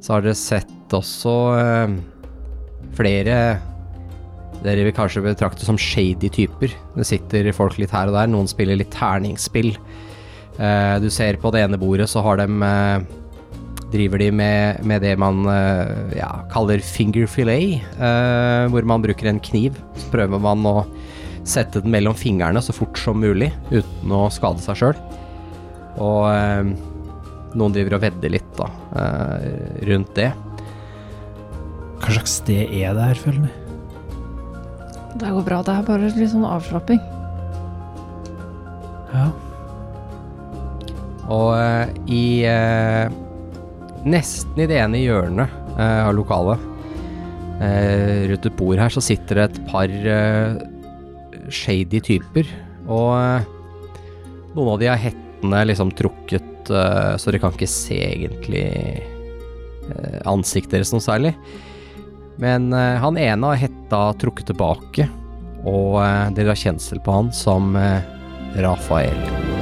S2: så har dere sett også eh, flere dere vil kanskje betrakte som shady typer. Det sitter folk litt her og der, noen spiller litt terningsspill. Eh, du ser på det ene bordet så har de eh, driver de med, med det man eh, ja, kaller finger fillet, eh, hvor man bruker en kniv. Så prøver man å sette den mellom fingrene så fort som mulig, uten å skade seg sjøl. Og noen driver og vedder litt, da, eh, rundt det.
S3: Hva slags sted er det her, føler jeg?
S5: Det går bra. Det er bare litt sånn avslapping.
S3: Ja.
S2: Og eh, i eh, Nesten i det ene hjørnet eh, av lokalet, eh, rundt et bord her, så sitter det et par eh, shady typer. Og eh, noen av de har hettene liksom trukket, så dere kan ikke se egentlig ansiktet deres noe særlig. Men han ene har hetta trukket tilbake, og dere har kjensel på han som Rafael.